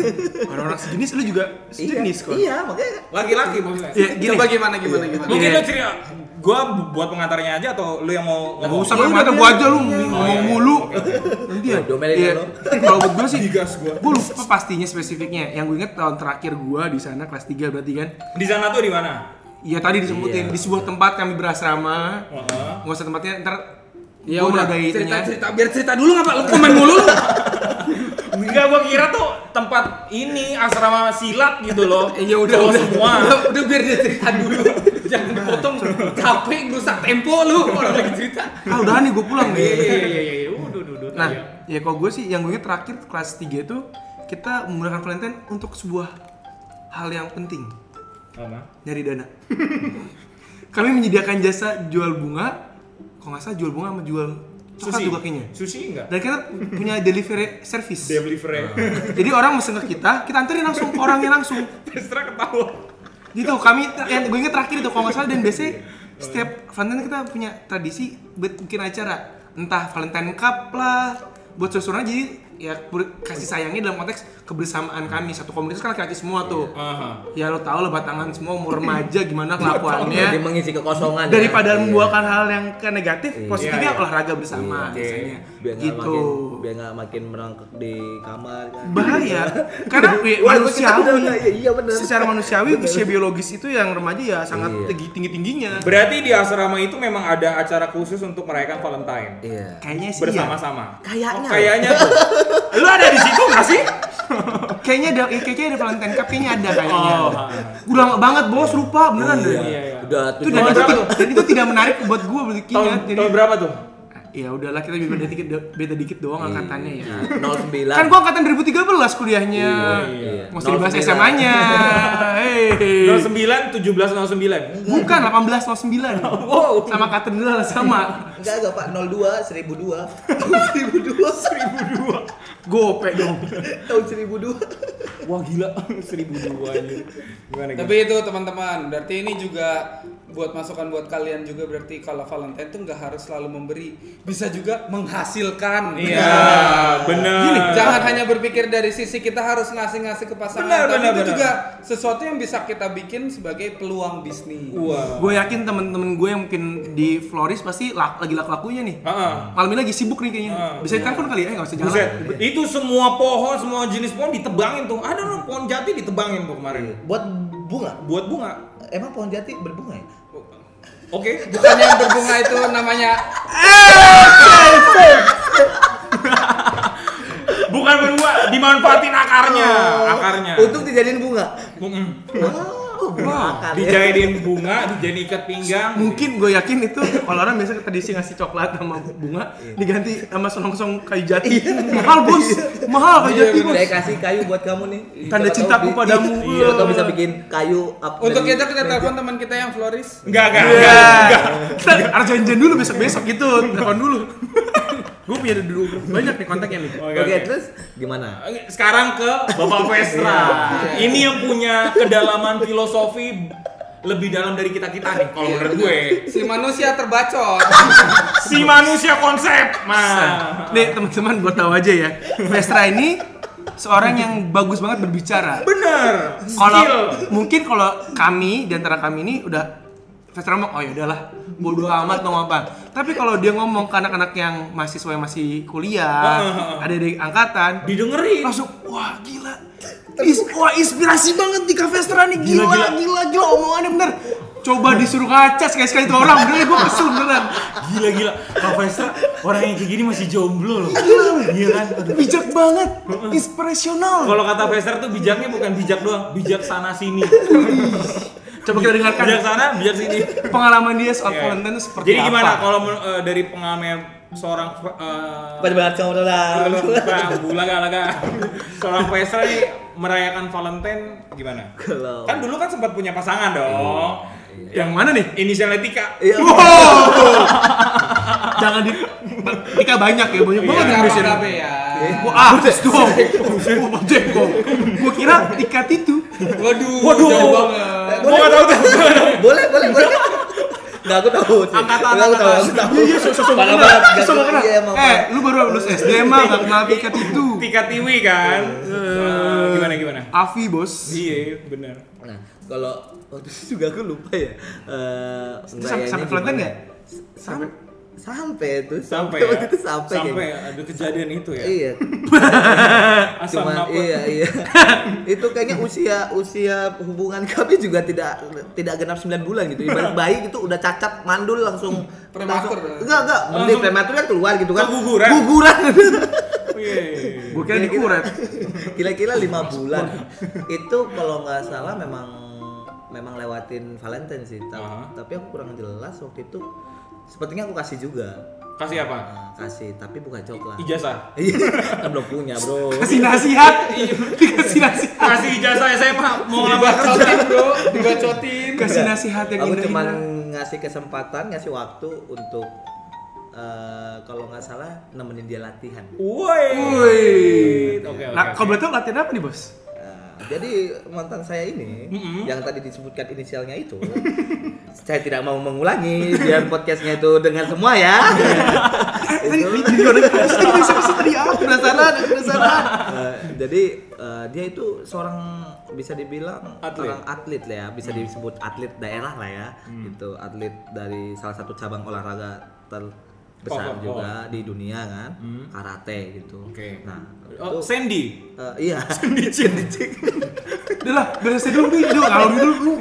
Orang-orang sejenis lu juga sejenis kok. Iya, makanya laki-laki maksudnya. Ya, gini. Coba gimana gimana gimana? Mungkin Iya. lu cerita gua bu- buat pengantarnya aja atau lu yang mau Gak ngomong? usah Iya, udah, gua aja lu iya, iya. ngomong iya, mulu. Nanti ya. Domelin Iya. lu. Kalau buat gua sih, Digas gua. gua lupa pastinya spesifiknya. Yang gue inget tahun terakhir gua di sana kelas 3 berarti kan. Di sana tuh di mana? Iya tadi disebutin Iya. di sebuah tempat kami berasrama. Heeh. Nggak usah tempatnya ntar Ya gua udah, cerita itunya. cerita biar cerita dulu nggak pak? Lu komen mulu lu. Enggak, gua kira tuh tempat ini asrama silat gitu loh. Iya udah Cowok udah, semua. udah udah biar dia cerita dulu. Jangan dipotong capek rusak tempo lu orang lagi cerita. Ah udah nih gue pulang Iya nih. iya iya iya iya. Udah udah udah. Nah, iya. ya kalau gue sih yang gue terakhir kelas 3 itu kita menggunakan Valentine untuk sebuah hal yang penting, Apa? nyari dana. Kami menyediakan jasa jual bunga, kalau nggak salah jual bunga sama jual coklat Sushi juga kayaknya. Sushi enggak? Dan kita punya delivery service. Delivery. Jadi orang mesen ke kita, kita anterin langsung ke orangnya langsung. Pestra ketawa. Gitu, kami yang gue inget terakhir itu kalau nggak salah dan biasanya setiap Valentine kita punya tradisi buat bikin acara entah Valentine Cup lah buat susunan jadi ya ber- kasih sayangnya dalam konteks kebersamaan kami satu komunitas kan laki-laki semua tuh Aha. ya lo tau lah batangan semua umur remaja gimana jadi kelakuannya mengisi kekosongan ya. daripada Iya. membuahkan hal yang ke negatif Iya. positifnya Iya, iya. olahraga bersama Oke. biasanya biar gitu makin biar nggak makin merangkak di kamar kan. bahaya karena ya, Wah, kita manusiawi udah nggak- iya, iya bener. secara manusiawi usia biologis itu yang remaja ya sangat Iya. tinggi tinggi tingginya Berarti di asrama itu memang ada acara khusus untuk merayakan Valentine. Iya. kayaknya sih iya. Bersama-sama. Kayaknya. Oh, kayaknya tuh. Lu ada di situ nggak sih? kayaknya ada kayaknya ada Valentine Cup kayaknya ada kayaknya Oh. udah lama banget bos lupa beneran deh Iya, iya. Udah itu tujuh dan itu, tidak- dan itu tidak menarik buat gue berarti Tahun, ingat jadi tahun berapa tuh? ya udahlah kita beda dikit beda dikit doang angkatannya ya 09. kan gua angkatan 2013 kuliahnya Iya. mesti dibahas 09. SMA nya hei 09 17 09. bukan 18 09 Wow. sama katedral sama Enggak enggak Pak 02 1002. 1002 gope dong tahun 1002. Wah gila 1002 anjir. Gimana gitu? Tapi itu teman-teman, berarti ini juga buat masukan buat kalian juga berarti kalau Valentine tuh nggak harus selalu memberi, bisa juga menghasilkan. Iya, bener. Gini, jangan hanya berpikir dari sisi kita harus ngasih-ngasih ke Benar, pasangan, tapi benar, itu benar. juga sesuatu yang bisa kita bikin sebagai peluang bisnis. Wah. gue yakin temen-temen gue yang mungkin di Floris pasti lak- lagi laku-lakunya nih Heeh. malam ini lagi sibuk nih kayaknya Ah, bisa ditelepon kali ya nggak usah jalan Buset, itu semua pohon, semua jenis pohon ditebangin tuh. Ada loh pohon jati ditebangin tuh kemarin. Buat bunga. Buat bunga. Emang pohon jati berbunga ya? Oke. Bukannya yang berbunga itu namanya Bukan berbunga, dimanfaatin akarnya, akarnya. Untuk dijadiin bunga. Mm-mm. Oh, bunga akar ya. Dijadiin bunga, dijadiin ikat pinggang. mungkin gue yakin itu kalau orang biasa tradisi ngasih coklat sama bunga diganti sama sonong-sonong kayu jati mahal bos mahal kayu jati bos Saya kasih kayu buat kamu nih. Tanda cintaku padamu. Iya, atau bisa bikin kayu up untuk kita kita telepon teman kita yang Floris. Enggak, enggak, Iya. enggak. Kita harus janjian dulu besok-besok gitu. Telepon dulu. Gue punya dulu banyak nih kontaknya nih. Oke, Oke, oke. terus gimana? Sekarang ke Bapak Vestra. Ini yang punya kedalaman filosofi lebih dalam dari kita-kita nih kalau menurut gue. Si manusia terbacot. Si manusia konsep. Mah. Nih teman-teman buat tahu aja ya. Vestra ini seorang yang bagus banget berbicara. Bener. Kalau Skill. mungkin kalau kami di antara kami ini udah Vestra ngomong, oh ya udahlah, bodo amat mau apa. Tapi kalau dia ngomong ke anak-anak yang mahasiswa yang masih kuliah, ada di angkatan, Didengerin. langsung wah gila Is, wah inspirasi banget di Cafe Vestra nih gila Gila, gila gila, gila, omongannya bener Coba disuruh ngaca sekali-sekali itu orang, beneran gue kesel beneran. Gila gila. Faisal orang yang kayak gini masih jomblo loh. Iya kan? Aduh. Bijak banget, inspirasional. Kalau kata Faisal tuh bijaknya bukan bijak doang, bijak sana sini. Coba kita dengarkan Bijak sana, bijak sini. pengalaman dia soal Iya. Valentine itu seperti Jadi apa. gimana kalau eh, dari pengalaman seorang uh, Pada banget kamu lah. laga laga seorang Faisal nih merayakan Valentine gimana? Kalau Kan dulu kan sempat punya pasangan dong. Yang mana nih? Inisialnya Tika. Iya. Jangan di Tika banyak ya, banyak banget Iya, yang. Apa ya? Wah, artis dong. Wah, jengkol. Gua kira Tika itu. Waduh, Waduh. jauh banget. Gua nggak tahu tuh. boleh, boleh, boleh. Enggak aku tahu. sih. Angkatan, aku tahu, angkatan. aku tahu. Iya, sosok kenal. Sosok kenal. Iya, Eh, lu baru lulus SD mah gak kenal Tika itu. Tika Tiwi kan. Eh, gimana gimana? Avi, Bos. Iya, benar. Nah, kalau waktu itu juga aku lupa ya. Eh, sampai Valentine nggak? Sampai sampai itu Sampai sampai ya. waktu itu sampai, sampai kayaknya. ada kejadian itu ya. Iya, Asam cuman iya iya. itu kayaknya usia usia hubungan kami juga tidak tidak genap 9 bulan gitu. Ibarat bayi itu udah cacat mandul langsung Prematur. langsung- Enggak, enggak. Mending prematur kan keluar gitu kan. Keguguran. Guguran. Iya. Gua kira dikuret. Kira-kira lima bulan. itu kalau nggak salah memang memang lewatin Valentine sih. Ta- Aha. Tapi aku kurang jelas waktu itu. Sepertinya aku kasih juga. Kasih apa? Nah, kasih, tapi bukan coklat. Ijazah. Kan belum punya, Bro. Kasih nasihat. Dikasih nasihat. Kasih ijazah SMA mau ngelamar kerja. Dibacotin bro, dibacotin. Kasih nasihat yang Aku cuma ngasih kesempatan, ngasih waktu untuk eh, kalau nggak salah nemenin dia latihan. Woi. Oke, oke. Nah, oke. kalau boleh tahu latihan apa nih, Bos? Nah, jadi mantan saya ini Mm-mm. yang tadi disebutkan inisialnya itu, saya tidak mau mengulangi biar podcastnya itu dengan semua ya. Eh, tadi penasaran, penasaran. Jadi eh, dia itu seorang bisa dibilang Atlet. seorang atlet lah ya, bisa disebut atlet daerah lah ya. Gitu, atlet dari salah satu cabang olahraga terbesar Oh, oh, oh. juga di dunia kan, karate gitu. Oke. Nah, Oh, itu Sandy. eh, iya. Dicik. Udah lah, beres dulu nih, dulu kalau dulu lu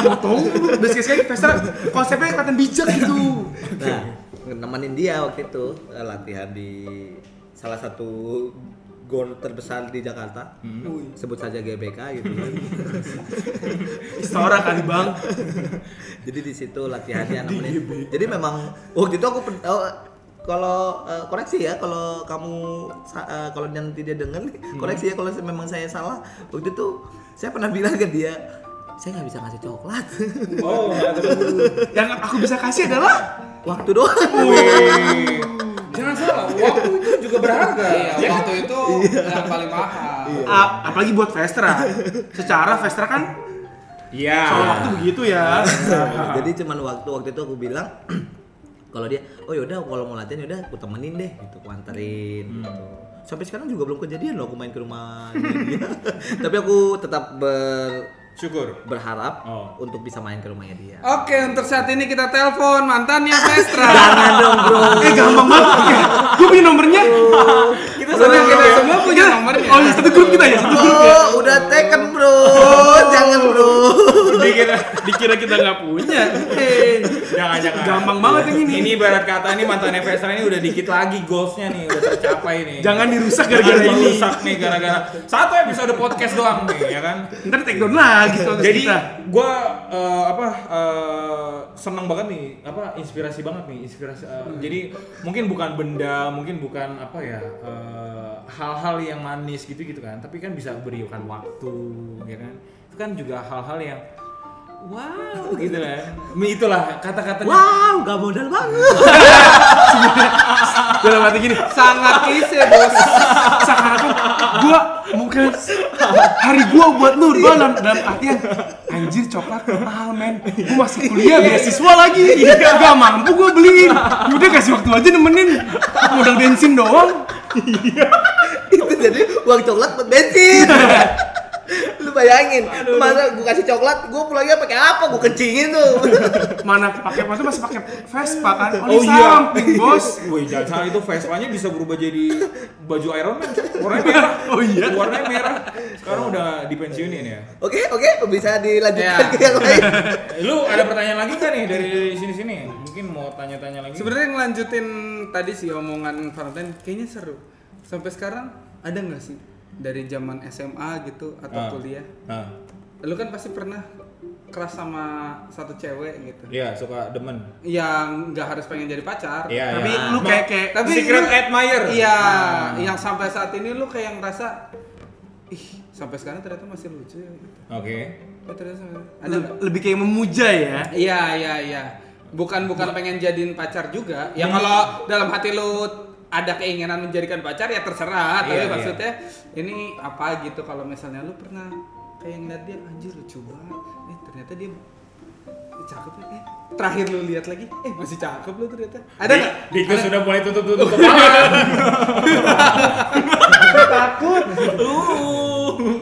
potong lu beres sekali pesta konsepnya kelihatan bijak gitu. Nah, nemenin dia waktu itu eh, latihan di salah satu gor terbesar di Jakarta. Sebut saja GBK gitu kan. Istora kali bang. Jadi di situ latihannya nemenin. Jadi memang waktu itu aku oh, kalau eh, koreksi ya kalau kamu eh, kalau nanti dia denger nih, koreksi ya kalau memang saya salah. Waktu itu saya pernah bilang ke dia saya nggak bisa ngasih coklat Oh, Yang aku bisa kasih adalah waktu doang Wih. Jangan salah, waktu itu juga berharga. Iya, Ya kan? waktu itu yang paling mahal. ap- apalagi buat Vestra. Secara Vestra kan Iya. soal waktu begitu ya. jadi cuman waktu waktu itu aku bilang kalau dia oh yaudah kalau mau latihan yaudah aku temenin deh gitu aku anterin gitu sampai sekarang juga belum kejadian loh aku main ke rumah dia tapi aku tetap ber Syukur. berharap Oh. untuk bisa main ke rumahnya dia Oke, untuk saat ini kita telepon mantannya Vestra. jangan dong bro eh gampang banget. Gue punya nomornya. Kita senang kita semua punya nomornya. Oh, iya, satu grup kita ya, satu grup ya. oh udah taken bro jangan bro Dikira Dikira kita nggak punya. Eh, jangan jangan. Gampang banget yang ini. Ini ibarat kata ini mantannya Vestra ini udah dikit lagi goalsnya nih, udah tercapai nih. Jangan dirusak gara-gara ini. dirusak nih gara-gara satu episode podcast doang nih, ya kan? Ntar take down lagi podcast Jadi kita. gue apa eh, seneng banget nih apa inspirasi banget nih inspirasi eh, jadi mungkin bukan benda mungkin bukan apa ya eh, hal-hal yang manis gitu gitu kan tapi kan bisa berikan waktu ya kan? Itu kan juga hal-hal yang wow gitu kan itulah kata-katanya. Wow gak modal banget. Dalam hati gini, Sangat klise, Bos. Gua mungkin hari gua buat lu gua dalam, dalam artian anjir coklat mahal men. Gua masih kuliah beasiswa lagi. Gak mampu gua beliin. Udah kasih waktu aja nemenin. Modal bensin doang. Itu jadi uang coklat buat bensin Lu bayangin, masa gua kasih coklat, gua pulangnya pakai apa? Gua kencingin tuh. Mana pakai waktu masih pakai Vespa kan? Oh Oli iya, samping, Bos. Wih, jangan salah itu Vespa-nya bisa berubah jadi baju Iron Man. Warnanya merah. Oh iya? Warnanya merah. Sekarang udah dipensiunin ya. Oke, oke, bisa dilanjutkan Ya. ke yang lain. Lu ada pertanyaan lagi nggak nih dari sini-sini? Mungkin mau tanya-tanya lagi. Sebenarnya ngelanjutin tadi sih omongan Valentine kayaknya seru. Sampai sekarang ada nggak sih dari zaman SMA gitu atau Ah. kuliah? Nah, Lu kan pasti pernah keras sama satu cewek gitu. iya suka demen. Yang nggak harus pengen jadi pacar. Iya, Tapi iya. lu Ma- kayak kayak Tapi Secret lu- admirer. Iya, Ah. yang sampai saat ini lu kayak ngerasa ih sampai sekarang ternyata masih lucu ya gitu. Oke. Oh, ternyata ada le- lebih kayak memuja ya. Iya iya iya. Bukan bukan pengen jadiin pacar juga. Ya kalau dalam hati lu ada keinginan menjadikan pacar ya terserah. Tapi Iya, iya. maksudnya ini apa gitu kalau misalnya lu pernah kayak ngeliat dia anjir lucu banget. Eh ternyata dia cakep ya. Eh terakhir lu lihat lagi, eh masih cakep lu ternyata. Ada nggak? Diko sudah mulai tutup-tutup kepala. takut.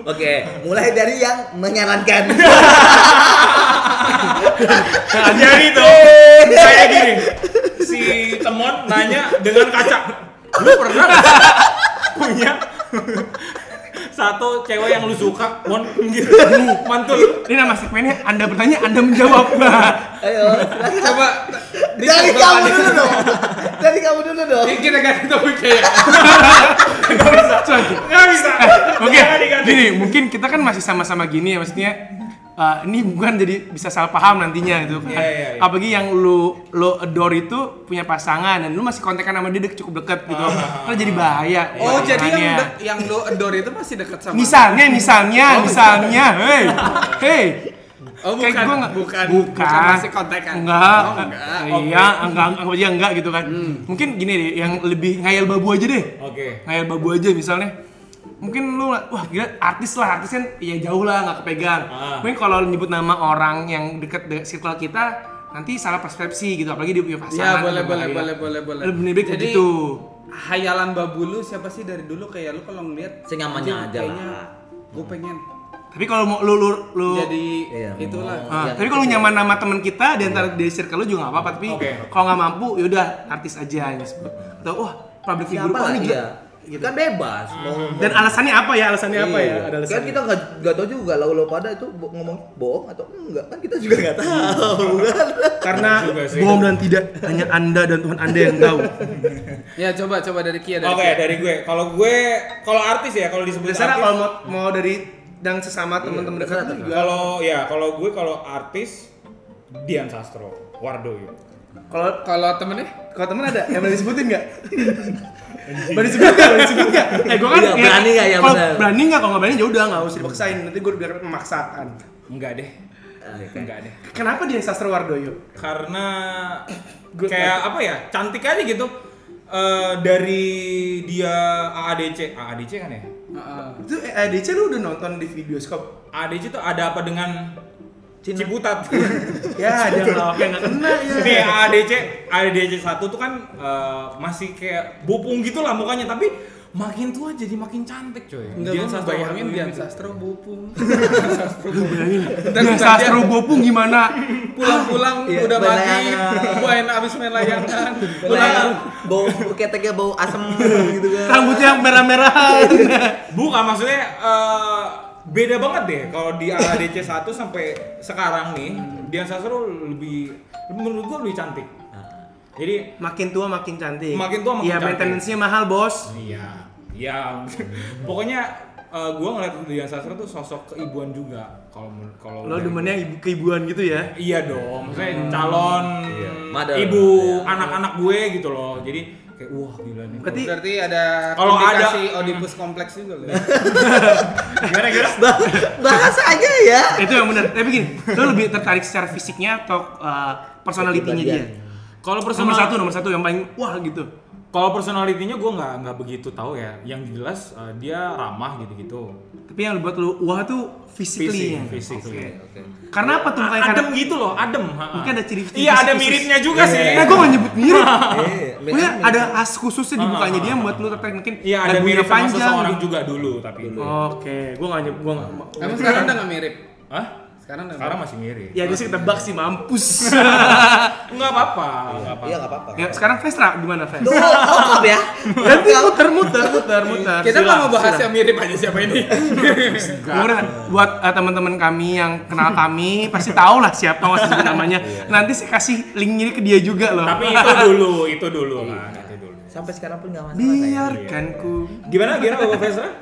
Oke, mulai dari yang menyarankan. Jadi tuh, kayak gini. Si Temon nanya dengan kaca. Lu pernah nggak punya satu cewek yang lu suka, Mon? Gitu. Mantul. Ini nama segmennya Anda bertanya, Anda menjawab. Ayo, silakan. Coba Dari kamu dulu dong. Dari kamu dulu dong. Ini kita ganti topik ya. Nggak bisa. Oke, Jangan diganti. gini, mungkin kita kan masih sama-sama gini ya, maksudnya eh, ini bukan jadi bisa salah paham nantinya gitu kan. Iya, iya, iya. Apalagi yang lu lo adore itu punya pasangan dan lu masih kontekan sama dia dek- cukup dekat gitu. Ah. Kan jadi bahaya. Oh, jadi yang de- yang lo adore itu masih dekat sama misalnya, misalnya, misalnya, hey, hey. Oh, Kayak bukan, gua nggak- bukan, bukan, bukan masih kontekan. Enggak, Oh, enggak. Hmm. iya, enggak, anggap aja enggak gitu kan. Mungkin gini deh, yang lebih ngayal babu aja deh. Oke. ngayal babu aja misalnya mungkin lu wah gila artis lah artis kan ya jauh lah nggak kepegang Ah. mungkin kalau nyebut nama orang yang deket de circle kita nanti salah persepsi gitu apalagi dia punya Ya, pasangan boleh, itu boleh, bahaya. boleh, boleh, boleh. lebih baik Jadi, begitu Hayalan babu lu siapa sih dari dulu kayak lu kalau ngeliat Senyamannya anjing, aja kayaknya lah. Gue pengen tapi kalau mau lu lu, lu jadi Iya, itulah. Ah, Yang tapi kalau nyaman sama temen kita di antara di circle lu juga nggak apa-apa tapi Oke. kalau nggak mampu yaudah artis aja yang disebut atau wah public figure wah ini lagi gila. ya? Gitu. Kan bebas. Mau dan alasannya apa ya alasannya apa ya Iya. ada Kan alasannya kita nggak nggak tahu juga lo lo pada itu bo- ngomong bohong atau enggak kan kita juga nggak tahu kan. karena bohong dan tidak hanya anda dan Tuhan anda yang tahu Ya coba coba dari Kia dari Oke, Kia. dari gue. Kalau gue, kalau artis ya, kalau disebut Biasanya artis. kalau mau, mau dari dan sesama teman-teman dekat. Kalau ya, kalau gue kalau artis Dian Sastro, Wardo gitu. Kalau Kalau temennya? kalau temen ada yang boleh disebutin nggak? boleh disebut nggak? Disebut nggak? Eh gue kan Iya, berani nggak ya, kalau benar. berani nggak? Kalau nggak berani ya udah nggak usah dipaksain. Nanti gue biar memaksakan. Enggak deh. Enggak deh. Kenapa dia Sastro Wardoyo? Karena kayak apa ya? Cantik aja gitu. Eh, dari dia AADC, AADC kan ya? Heeh. Itu eh, ADC lu udah nonton di videoskop? AADC tuh ada apa dengan Cina. Ciputat? ya, dia nggak oke nggak kena ya. Ini AADC, AADC 1 tuh kan eh, masih kayak bopung gitu lah mukanya, tapi makin tua jadi makin cantik coy. Enggak Dian Sastro bayangin Dian. Sastro bopung. Lu bayangin. Dan Dia Sastro Bopung gimana? Pulang-pulang Iya, udah mati, main abis main layangan. Pulang bau keteknya bau asem gitu kan. Rambutnya yang merah-merahan. Bukan maksudnya eh, beda banget deh kalau di AADC 1 sampai sekarang nih Dian Sastro lebih menurut gua lebih cantik. Jadi makin tua makin cantik. Makin tua makin Iya, cantik. maintenance-nya mahal, Bos. iya, iya. Pokoknya eh, gua ngeliat Dian Sastro tuh sosok keibuan juga kalau kalau Lo demennya ibu keibuan gitu ya? Iya dong, maksudnya calon Iya, mother. ibu Iya. anak-anak gue gitu loh. Jadi kayak wah gila nih. Berarti- Berarti ada Kalau ada- Oedipus kompleks juga loh. gimana gimana? Bah- bahasa aja ya. itu yang benar. Tapi gini, lo lebih tertarik secara fisiknya atau uh, personalitinya dia? Kalau personal Nomor satu, nomor satu yang paling wah gitu. Kalau personalitinya gue nggak nggak begitu tahu ya. Yang jelas eh, dia ramah gitu-gitu. Tapi yang buat lu wah tuh physically. ya. physically. Oke. Karena apa tuh makanya adem gitu loh, adem. Mungkin ada ciri- Iya, ada miripnya juga sih. Nah, gue gak nyebut mirip. Pokoknya ada as khususnya di mukanya dia buat lu tertarik mungkin Iya, ada mirip sama seseorang gitu. juga dulu tapi. Oke, gue gak nyebut, gue gak Emang sekarang udah nggak mirip? Hah? Sekarang Sekarang masih mirip. Ya sih ketebak sih mampus. Enggak apa-apa, enggak apa-apa. Iya nggak apa-apa. ya, sekarang Vestra gimana Ves? Tuh, lengkap ya. Nanti muter muter muter muter. Kita nggak mau bahas yang mirip aja siapa ini. Murah buat eh, teman-teman kami yang kenal kami pasti tahu lah siapa sebut namanya. Nanti saya kasih linknya ke dia juga loh. Tapi itu dulu, itu dulu kan, itu dulu. Sampai sekarang pun nggak masalah. saya. biarkan ku. Gimana gimana Bapak Vesra?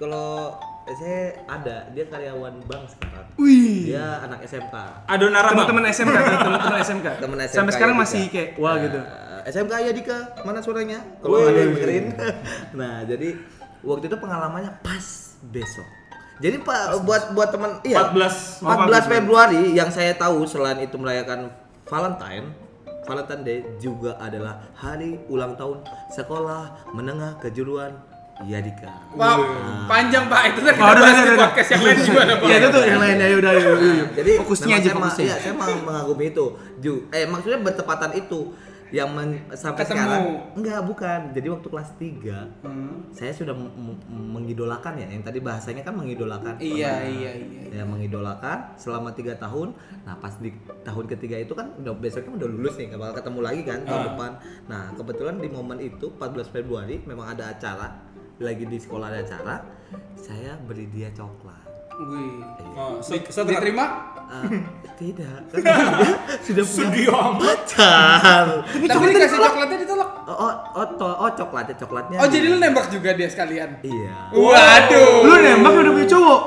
Kalau saya ada, dia karyawan bank sekarang. Wih. Dia anak SMK. Adonara Bang. Teman-teman SMK, teman-teman SMK. Temen SMK Sampai sekarang ya, masih Dika. kayak wah gitu. Eh, SMK ya Dika, mana suaranya? Kalau ada yang dengerin. nah, jadi waktu itu pengalamannya pas besok. Jadi Pak buat buat teman iya 14 14 14 Februari yang saya tahu selain itu merayakan Valentine, Valentine Day juga adalah hari ulang tahun sekolah menengah kejuruan Yadika. Wow, panjang pak. Itu tadi kita Oh, bahas di podcast yang lain gimana pak? Iya itu tuh yang lain ya udah ya. Jadi fokusnya aja fokusnya. Iya, saya memang mengagumi itu. Ju, eh maksudnya bertepatan itu yang men- sampai Ketemu. sekarang enggak bukan. Jadi waktu kelas 3 Hmm. saya sudah m- m- mengidolakan ya. Yang tadi bahasanya kan mengidolakan. Iya Pernah. iya iya. Ya mengidolakan selama tiga tahun. Nah pas di tahun ketiga itu kan udah besoknya udah lulus nih, nggak bakal ketemu lagi kan tahun Ah. depan. Nah kebetulan di momen itu 14 Februari memang ada acara lagi di sekolah ada acara. Saya beri dia coklat. Wih. Oh, Di- se- setelah- Diterima? Ah, tidak, kan dia sudah punya pacar. Tapi dikasih coklatnya ditolak. Oh, oh, oh, to- oh coklatnya coklatnya. Oh jadi lu nembak juga dia sekalian? Iya. Waduh. Lu nembak udah punya cowok.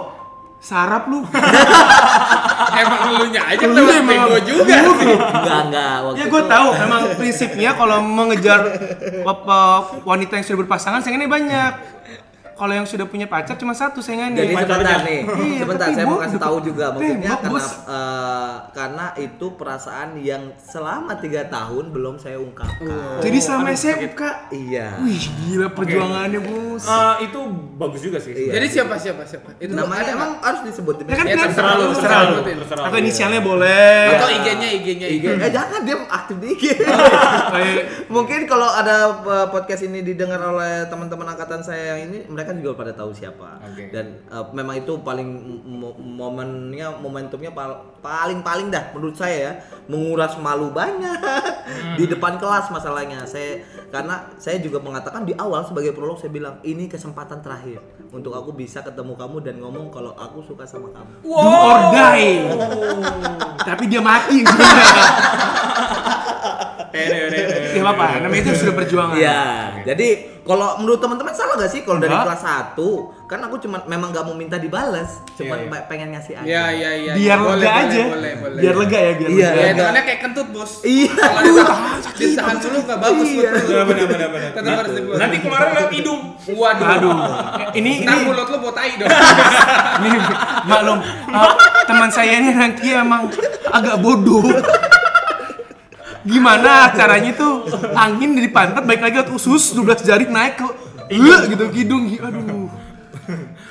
Sarap lu. Emang lu nya aja Lu emang- bego juga sih. Enggak, enggak. Waktu Ya gue tahu memang prinsipnya kalau mengejar apa, wanita yang sudah berpasangan sayangannya banyak. Kalau yang sudah punya pacar cuma satu sayangannya. Jadi sebentar nih, Iya, sebentar saya mau kasih tahu juga maksudnya Tembak, karena eh, karena itu perasaan yang selama tiga tahun belum saya ungkapkan. Jadi selama SMK. Iya. Wih gila perjuangannya bos. Eh, itu bagus juga sih. Iya. Jadi siapa siapa siapa? Itu Namanya ada emang harus disebut Ya kan Ya, terserah lu, terserah lu. terserah lu. Atau inisialnya boleh. Atau IG-nya IG-nya IG. Eh jangan dia aktif di IG. Kayak Mungkin kalau ada uh, podcast ini didengar oleh teman-teman angkatan saya yang ini, mereka juga pada tahu siapa. Oke. Dan uh, memang itu paling mo- momennya, momentumnya pal- paling-paling dah menurut saya ya, menguras malu banyak di depan kelas masalahnya. Saya karena saya juga mengatakan di awal sebagai prolog saya bilang ini kesempatan terakhir untuk aku bisa ketemu kamu dan ngomong kalau aku suka sama kamu. do or die. Tapi dia mati sebenarnya. Ya apa-apa, namanya itu sudah perjuangan. Iya. Jadi kalau menurut teman-teman salah gak sih kalau dari kelas 1 kan aku cuma memang gak mau minta dibales, cuma Iya, iya. pe- pengen ngasih aja. Iya iya iya. Biar Boleh, lega aja. Boleh boleh. Biar lega ya, biar Iya. lega. Ya, Lega. hitungannya kayak kentut bos. Iya. Kalau ditahan, ditahan dulu nggak bagus Iya. betul. Benar benar benar benar. Tetap harus dibuat. Nanti keluarnya lewat hidung. Waduh. Aduh. Ini ini Ntar mulut lu botai dong. Nih, maklum, uh, teman saya ini nanti emang agak bodoh. Gimana caranya tuh angin dari pantat baik lagi ke usus 12 jari naik ke uh, gitu hidung aduh.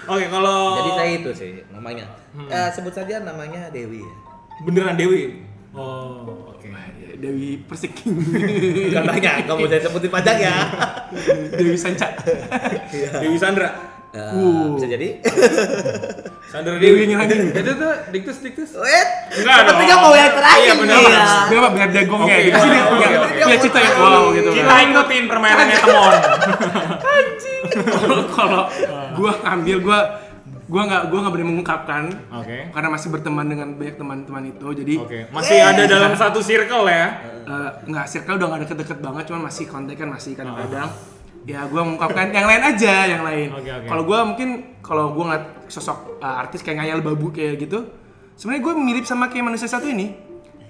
Oke, kalau Jadi saya itu sih namanya. Eh, sebut saja namanya Dewi ya. Beneran Dewi. Oh, oke. Dewi Persik. Bukan banyak, kamu saya sebutin pajak ya. Dewi Sanca. Dewi Sandra. Eh, Uh. bisa jadi. Dewi Sandra Dewi. nyerangin. Itu tuh diktus diktus. Wait, Enggak sepertinya dong. mau yang terakhir Iya, bener, ya. Biar apa? Biar dagongnya Oke, di sini oke. punya cerita yang wow gitu. Kita ikutin permainannya Temon. Kalau- Kalau gua ngambil gua gua nggak gua nggak berani mengungkapkan Oke. karena masih berteman dengan banyak teman-teman itu jadi Oke, masih ada dalam satu circle ya. Eh, nggak circle udah nggak deket-deket banget cuman masih kontak kan masih kadang-kadang ya gue mengungkapkan yang lain aja yang lain. Oke, oke. kalau gue mungkin kalau gue ngeliat sosok eh, artis kayak ngayal babu kayak gitu sebenarnya gue mirip sama kayak manusia satu ini.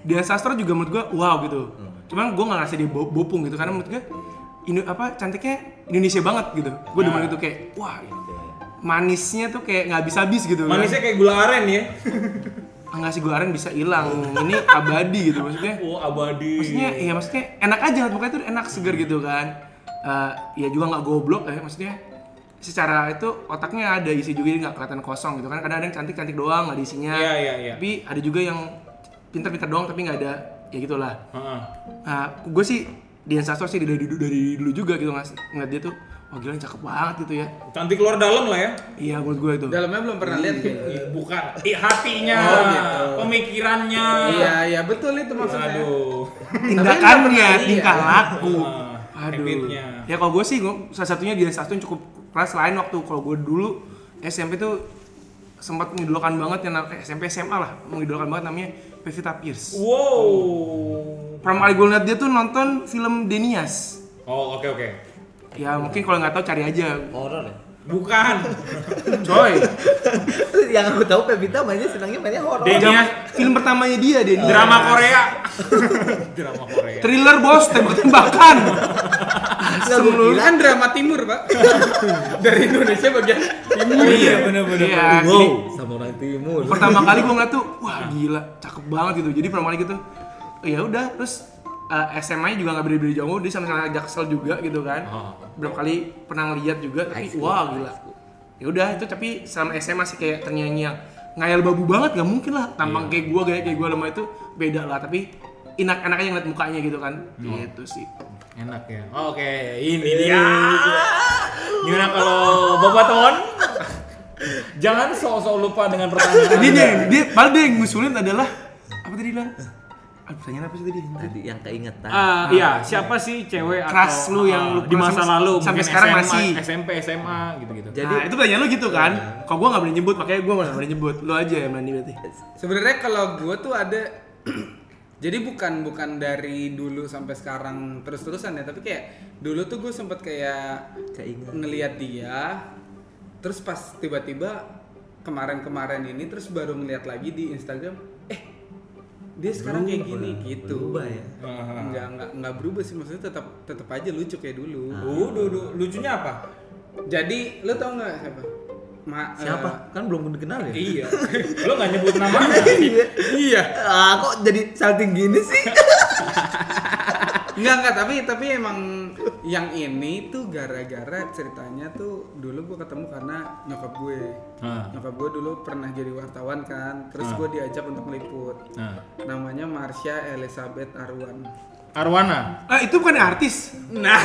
Dian Sastro juga menurut gue wow gitu. Cuman gue nggak ngasih dia bo- bopung gitu karena menurut gue ini apa cantiknya Indonesia banget gitu. Gue demen itu kayak wah manisnya tuh kayak nggak habis habis gitu kan. Manisnya kayak gula aren ya. nggak sih goreng bisa hilang ini abadi gitu maksudnya Oh, abadi. maksudnya ya maksudnya enak aja pokoknya itu enak seger gitu kan Eh, ya juga nggak goblok ya maksudnya secara itu otaknya ada isi juga nggak kelihatan kosong gitu kan kadang ada yang cantik cantik doang nggak ada isinya Iya, iya, iya. tapi ada juga yang pintar-pintar doang tapi nggak ada ya gitulah Heeh. nah gue sih Dian Sastro sih dari, dari, dari dulu juga gitu ngas- ngeliat dia tuh wah gila cakep banget gitu ya Cantik luar dalam lah ya. iya menurut gue itu Dalamnya belum pernah lihat Iya. bukan Ih, hatinya, Oh, gitu. pemikirannya. Iya, iya betul itu maksudnya. Aduh. tindakannya tingkah iya. laku Ah, aduh habitnya. ya kalau gue sih gua, salah satunya Sastro yang cukup keras lain waktu kalau gue dulu SMP tuh sempat mengidolakan banget yang eh, SMP SMA lah mengidolakan banget namanya Pevita Pierce Wow. pertama kali gue liat dia tuh nonton film Denias Oh, oke oke. Ya mungkin kalau nggak tahu cari aja Horor ya. Bukan. coy yang aku tahu Pevita mainnya senangnya mainnya horor. Den- Jam- Denias. film pertamanya dia Denias Drama Korea. Drama Korea. thriller bos tembak-tembakan Nggak, gua Lu kira kan drama timur, Pak. Dari Indonesia bagian timur. Iya, bener-bener. Iya, wow, sama orang timur. pertama kali gue ngeliat tuh wah gila cakep banget gitu jadi pertama kali gitu ya udah terus eh, SMA nya juga nggak beda-beda jauh dia sama-sama jaksel juga gitu kan Oh. berapa kali pernah ngeliat juga tapi wah gila ya udah itu tapi selama SMA sih kayak ternyanyi yang ngayal babu banget nggak mungkin lah tampang kayak gue gaya kayak gue lemah itu beda lah tapi enak-enak aja ngeliat mukanya gitu kan gitu sih Enak ya. Oke, ini dia. Gimana kalau Bapak Ton? Jangan sok-sok lupa dengan pertanyaan. Anda. dia dia padahal dia yang ngusulin adalah apa tadi bilang ah, pertanyaan apa sih tadi Tadi yang keingetan. Ah, iya, siapa sih cewek Crush atau lu yang ah, lu di masa lalu sampai sekarang SMA, masih? SMP, SMA gitu-gitu. Jadi- nah, itu pertanyaan lu gitu kan kalau gue nggak boleh nyebut makanya gue nggak boleh nyebut lu aja yang berani berarti Sebenarnya kalau gue tuh ada jadi bukan bukan dari dulu sampai sekarang terus-terusan ya, tapi kayak dulu tuh gue sempet kayak Keinget. ngelihat dia terus pas tiba-tiba kemarin-kemarin ini terus baru ngeliat lagi di Instagram dia sekarang kayak gini gitu Berubah ya. Nggak nggak nggak berubah sih maksudnya tetap tetap aja lucu kayak dulu Uh, du- du- lucunya apa? jadi lu tau nggak siapa Ma, Siapa? Kan belum dikenal ya? Iya. Lo nggak nyebut namanya. eh, iya Ah, kok jadi salting gini sih? Enggak enggak tapi tapi emang yang ini tuh gara-gara ceritanya tuh dulu gue ketemu karena nyokap gue. Ah. Nyokap gue dulu pernah jadi wartawan kan, terus gue diajak untuk meliput. Nah, Namanya Marsha Elizabeth Arwan. Arwana. ah itu bukan artis Nah,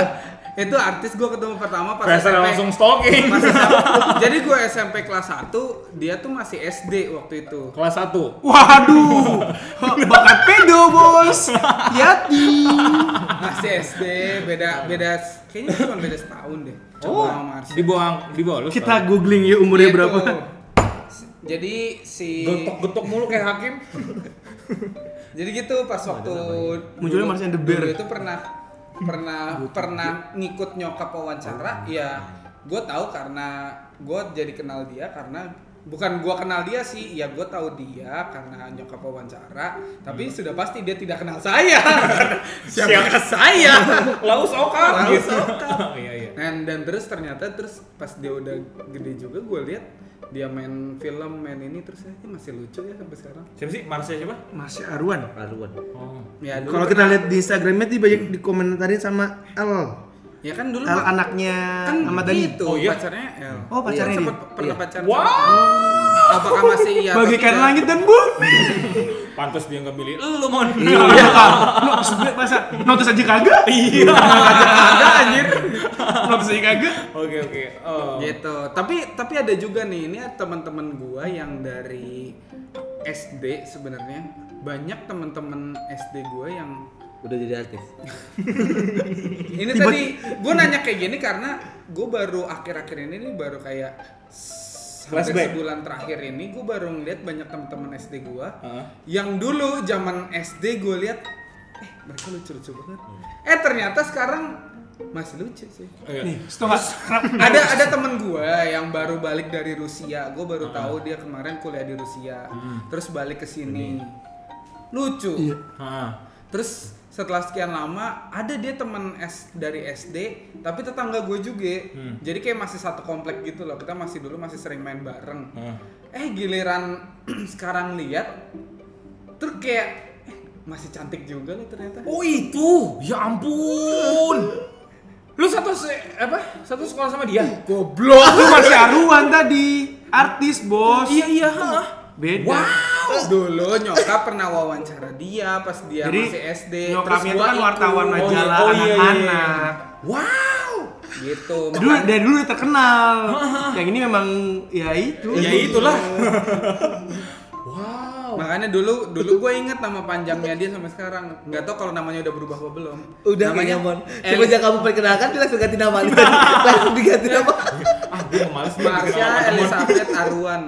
itu artis gue ketemu pertama pas SMP. langsung stalking. Pas SMP. Jadi gue SMP kelas 1, dia tuh masih SD waktu itu. Kelas 1. waduh bakat pedo bos hati Masih SD, beda beda kayaknya cuma beda setahun deh. Oh, Coba sama Marsha. di bawah di bawah lu. kita googling ya umurnya Gitu. berapa Jadi si Getok-getok mulu kayak hakim. Jadi gitu pas waktu Munculnya dulu- Marsha and the Bear. itu pernah pernah pernah ngikut nyokap wawancara ya gue tahu karena gue jadi kenal dia karena bukan gue kenal dia sih ya gue tahu dia karena nyokap wawancara tapi sudah pasti dia tidak kenal saya siapa saya Laus Oka. Laus gitu. Oka. Iya, iya. dan dan terus ternyata terus pas dia udah gede juga gue lihat dia main film main ini terus eh, masih lucu ya sampai sekarang Siapa sih? Marsha siapa? masih Arwan Paruan. Oh. ya dulu kalau kita lihat di Instagramnya dia banyak dikomentarin sama L ya kan dulu L anaknya kan Ahmad Dhani itu Oh, iya? pacarnya El. Oh, pacarnya Iya, dia. pernah Iya. pacaran. Wow. sama- Apakah masih iya? atau bagaikan tidak? langit dan bumi Pantes dia nggak milih lu mon. iya kan lu sebenernya masa notice aja kagak Iya. ada anjir notice aja kagak Oke oke. Oh. Gitu. Tapi tapi ada juga nih, ini teman-teman gua yang dari SD sebenarnya banyak teman-teman SD gua yang Udah jadi artis. ini Tiba- tadi gue nanya kayak gini karena gue baru akhir-akhir ini nih baru kayak s- hampir Flashback. sebulan terakhir ini gue baru ngeliat banyak teman-teman SD gue Heeh. yang dulu zaman SD gue lihat eh mereka lucu-lucu banget eh ternyata sekarang masih lucu sih Iya. nih setengah ada ada temen gue yang baru balik dari Rusia gue baru tahu dia kemarin kuliah di Rusia terus balik ke sini lucu Iya. Heeh. terus setelah sekian lama ada dia teman S dari SD tapi tetangga gue juga Hmm. jadi kayak masih satu komplek gitu loh kita masih dulu masih sering main bareng Hah. eh giliran sekarang lihat terus kayak eh, masih cantik juga loh ternyata Oh itu, ya ampun. Lu satu se- apa? Satu sekolah sama dia? goblok Itu masih Aruan tadi, artis bos. Iya iya. Beda. Wow, dulu nyokap pernah wawancara dia pas dia Jadi, masih SD. Nyokapnya itu gua kan wartawan Oh, majalah oh, iya, iya, iya. anak-anak. Wow. Gitu. Dulu makanya- dari dulu udah terkenal. Yang ini memang ya itu. Ya itulah. wow. Makanya dulu dulu gue inget nama panjangnya dia sampai sekarang. Nggak tahu kalau namanya udah berubah apa belum. Udah namanya mon. Eli- Semenjak kamu perkenalkan dia langsung ganti nama langsung diganti nama. Ah, gue males Marsha. Elizabeth Aruan.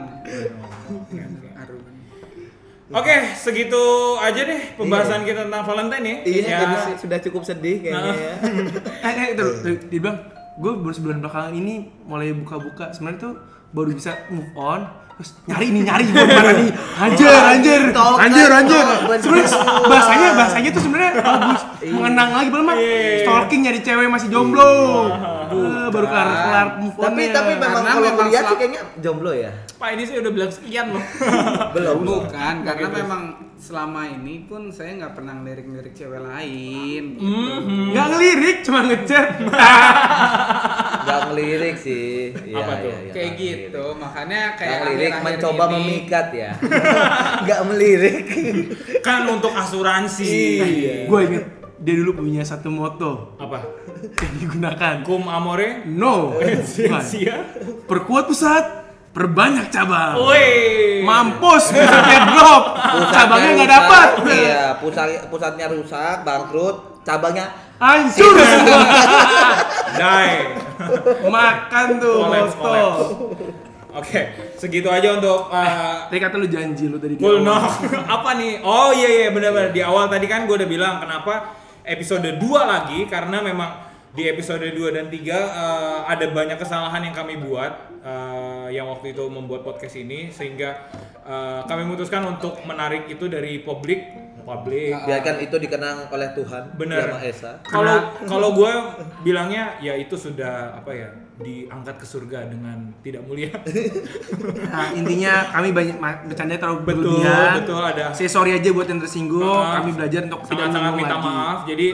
Oke, segitu aja deh pembahasan kita tentang Valentine ya. Iya, Ya. sudah cukup sedih kayaknya ya. Eh, eh, itu, dia bilang, gue baru sebulan belakangan ini mulai buka-buka. Sebenarnya tuh baru bisa move on. Terus nyari nih, nyari gue mana nih. Anjir, anjir, anjir, anjir. Sebenarnya bahasanya, bahasanya tuh sebenarnya bagus. Mengenang lagi, belum mah Iya. stalking nyari cewek masih jomblo. Eh, baru kelar kelar move on Tapi tapi memang kalau kuliah sih kayaknya jomblo ya. Pak ini saya udah bilang sekian loh. Belum. Bukan, karena terus. memang selama ini pun saya nggak pernah ngelirik-ngelirik cewek lain. Mhm. Nggak ngelirik, cuma ngechat. Gak ngelirik sih. Iya, Apa tuh? iya, iya, kayak nggak gitu, makanya Nggak kayak ngelirik, mencoba ini- memikat ya. Gak melirik. kan untuk asuransi. Iya. gue inget dia dulu punya satu moto Apa? yang digunakan. Kum amore. No, bukan. Sia. perkuat pusat, perbanyak cabang. Woi. Mampus pusatnya drop, cabangnya nggak dapat. Iya, pusat pusatnya rusak, bangkrut, cabangnya Hancur semua. Die. Makan tuh collapse. Oke, segitu aja untuk uh, Tadi kata lu janji lu tadi. di Full no. apa nih? Oh iya iya benar-benar di awal tadi kan gue udah bilang kenapa episode 2 lagi karena memang di episode 2 dan 3 eh, ada banyak kesalahan yang kami buat eh, yang waktu itu membuat podcast ini sehingga eh, kami memutuskan untuk menarik itu dari publik publik. biarkan itu dikenang oleh Tuhan Maha Esa. Kalau kalau gue bilangnya ya itu sudah apa ya diangkat ke surga dengan tidak mulia. Nah, intinya kami banyak bercanda terlalu betul berlebihan. betul ada Saya sorry aja buat yang tersinggung. Maaf. Kami belajar untuk tidak menyinggung minta lagi. maaf. Jadi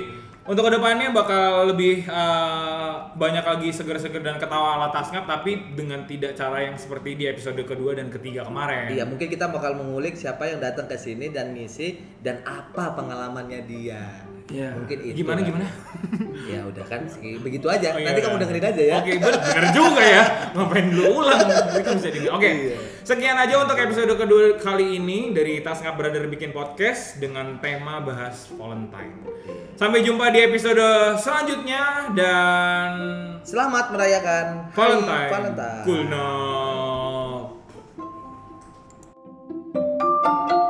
untuk ke depannya bakal lebih eh, banyak lagi seger-seger dan ketawa ala tasngap tapi dengan tidak cara yang seperti di episode kedua dan ketiga kemarin. Iya, mungkin kita bakal mengulik siapa yang datang ke sini dan ngisi dan apa pengalamannya dia. Ya. Mungkin itu. Gimana kan. gimana? ya udah kan begitu aja. Oh, iya. Nanti kamu dengerin aja ya. Oke, okay, bener, juga ya. Ngapain lu ulang? Itu kan bisa di Oke. Okay. Sekian aja untuk episode kedua kali ini dari Tasngap Brother bikin podcast dengan tema bahas Valentine. Sampai jumpa di episode selanjutnya dan selamat merayakan Valentine. Valentine. Cool no. thank you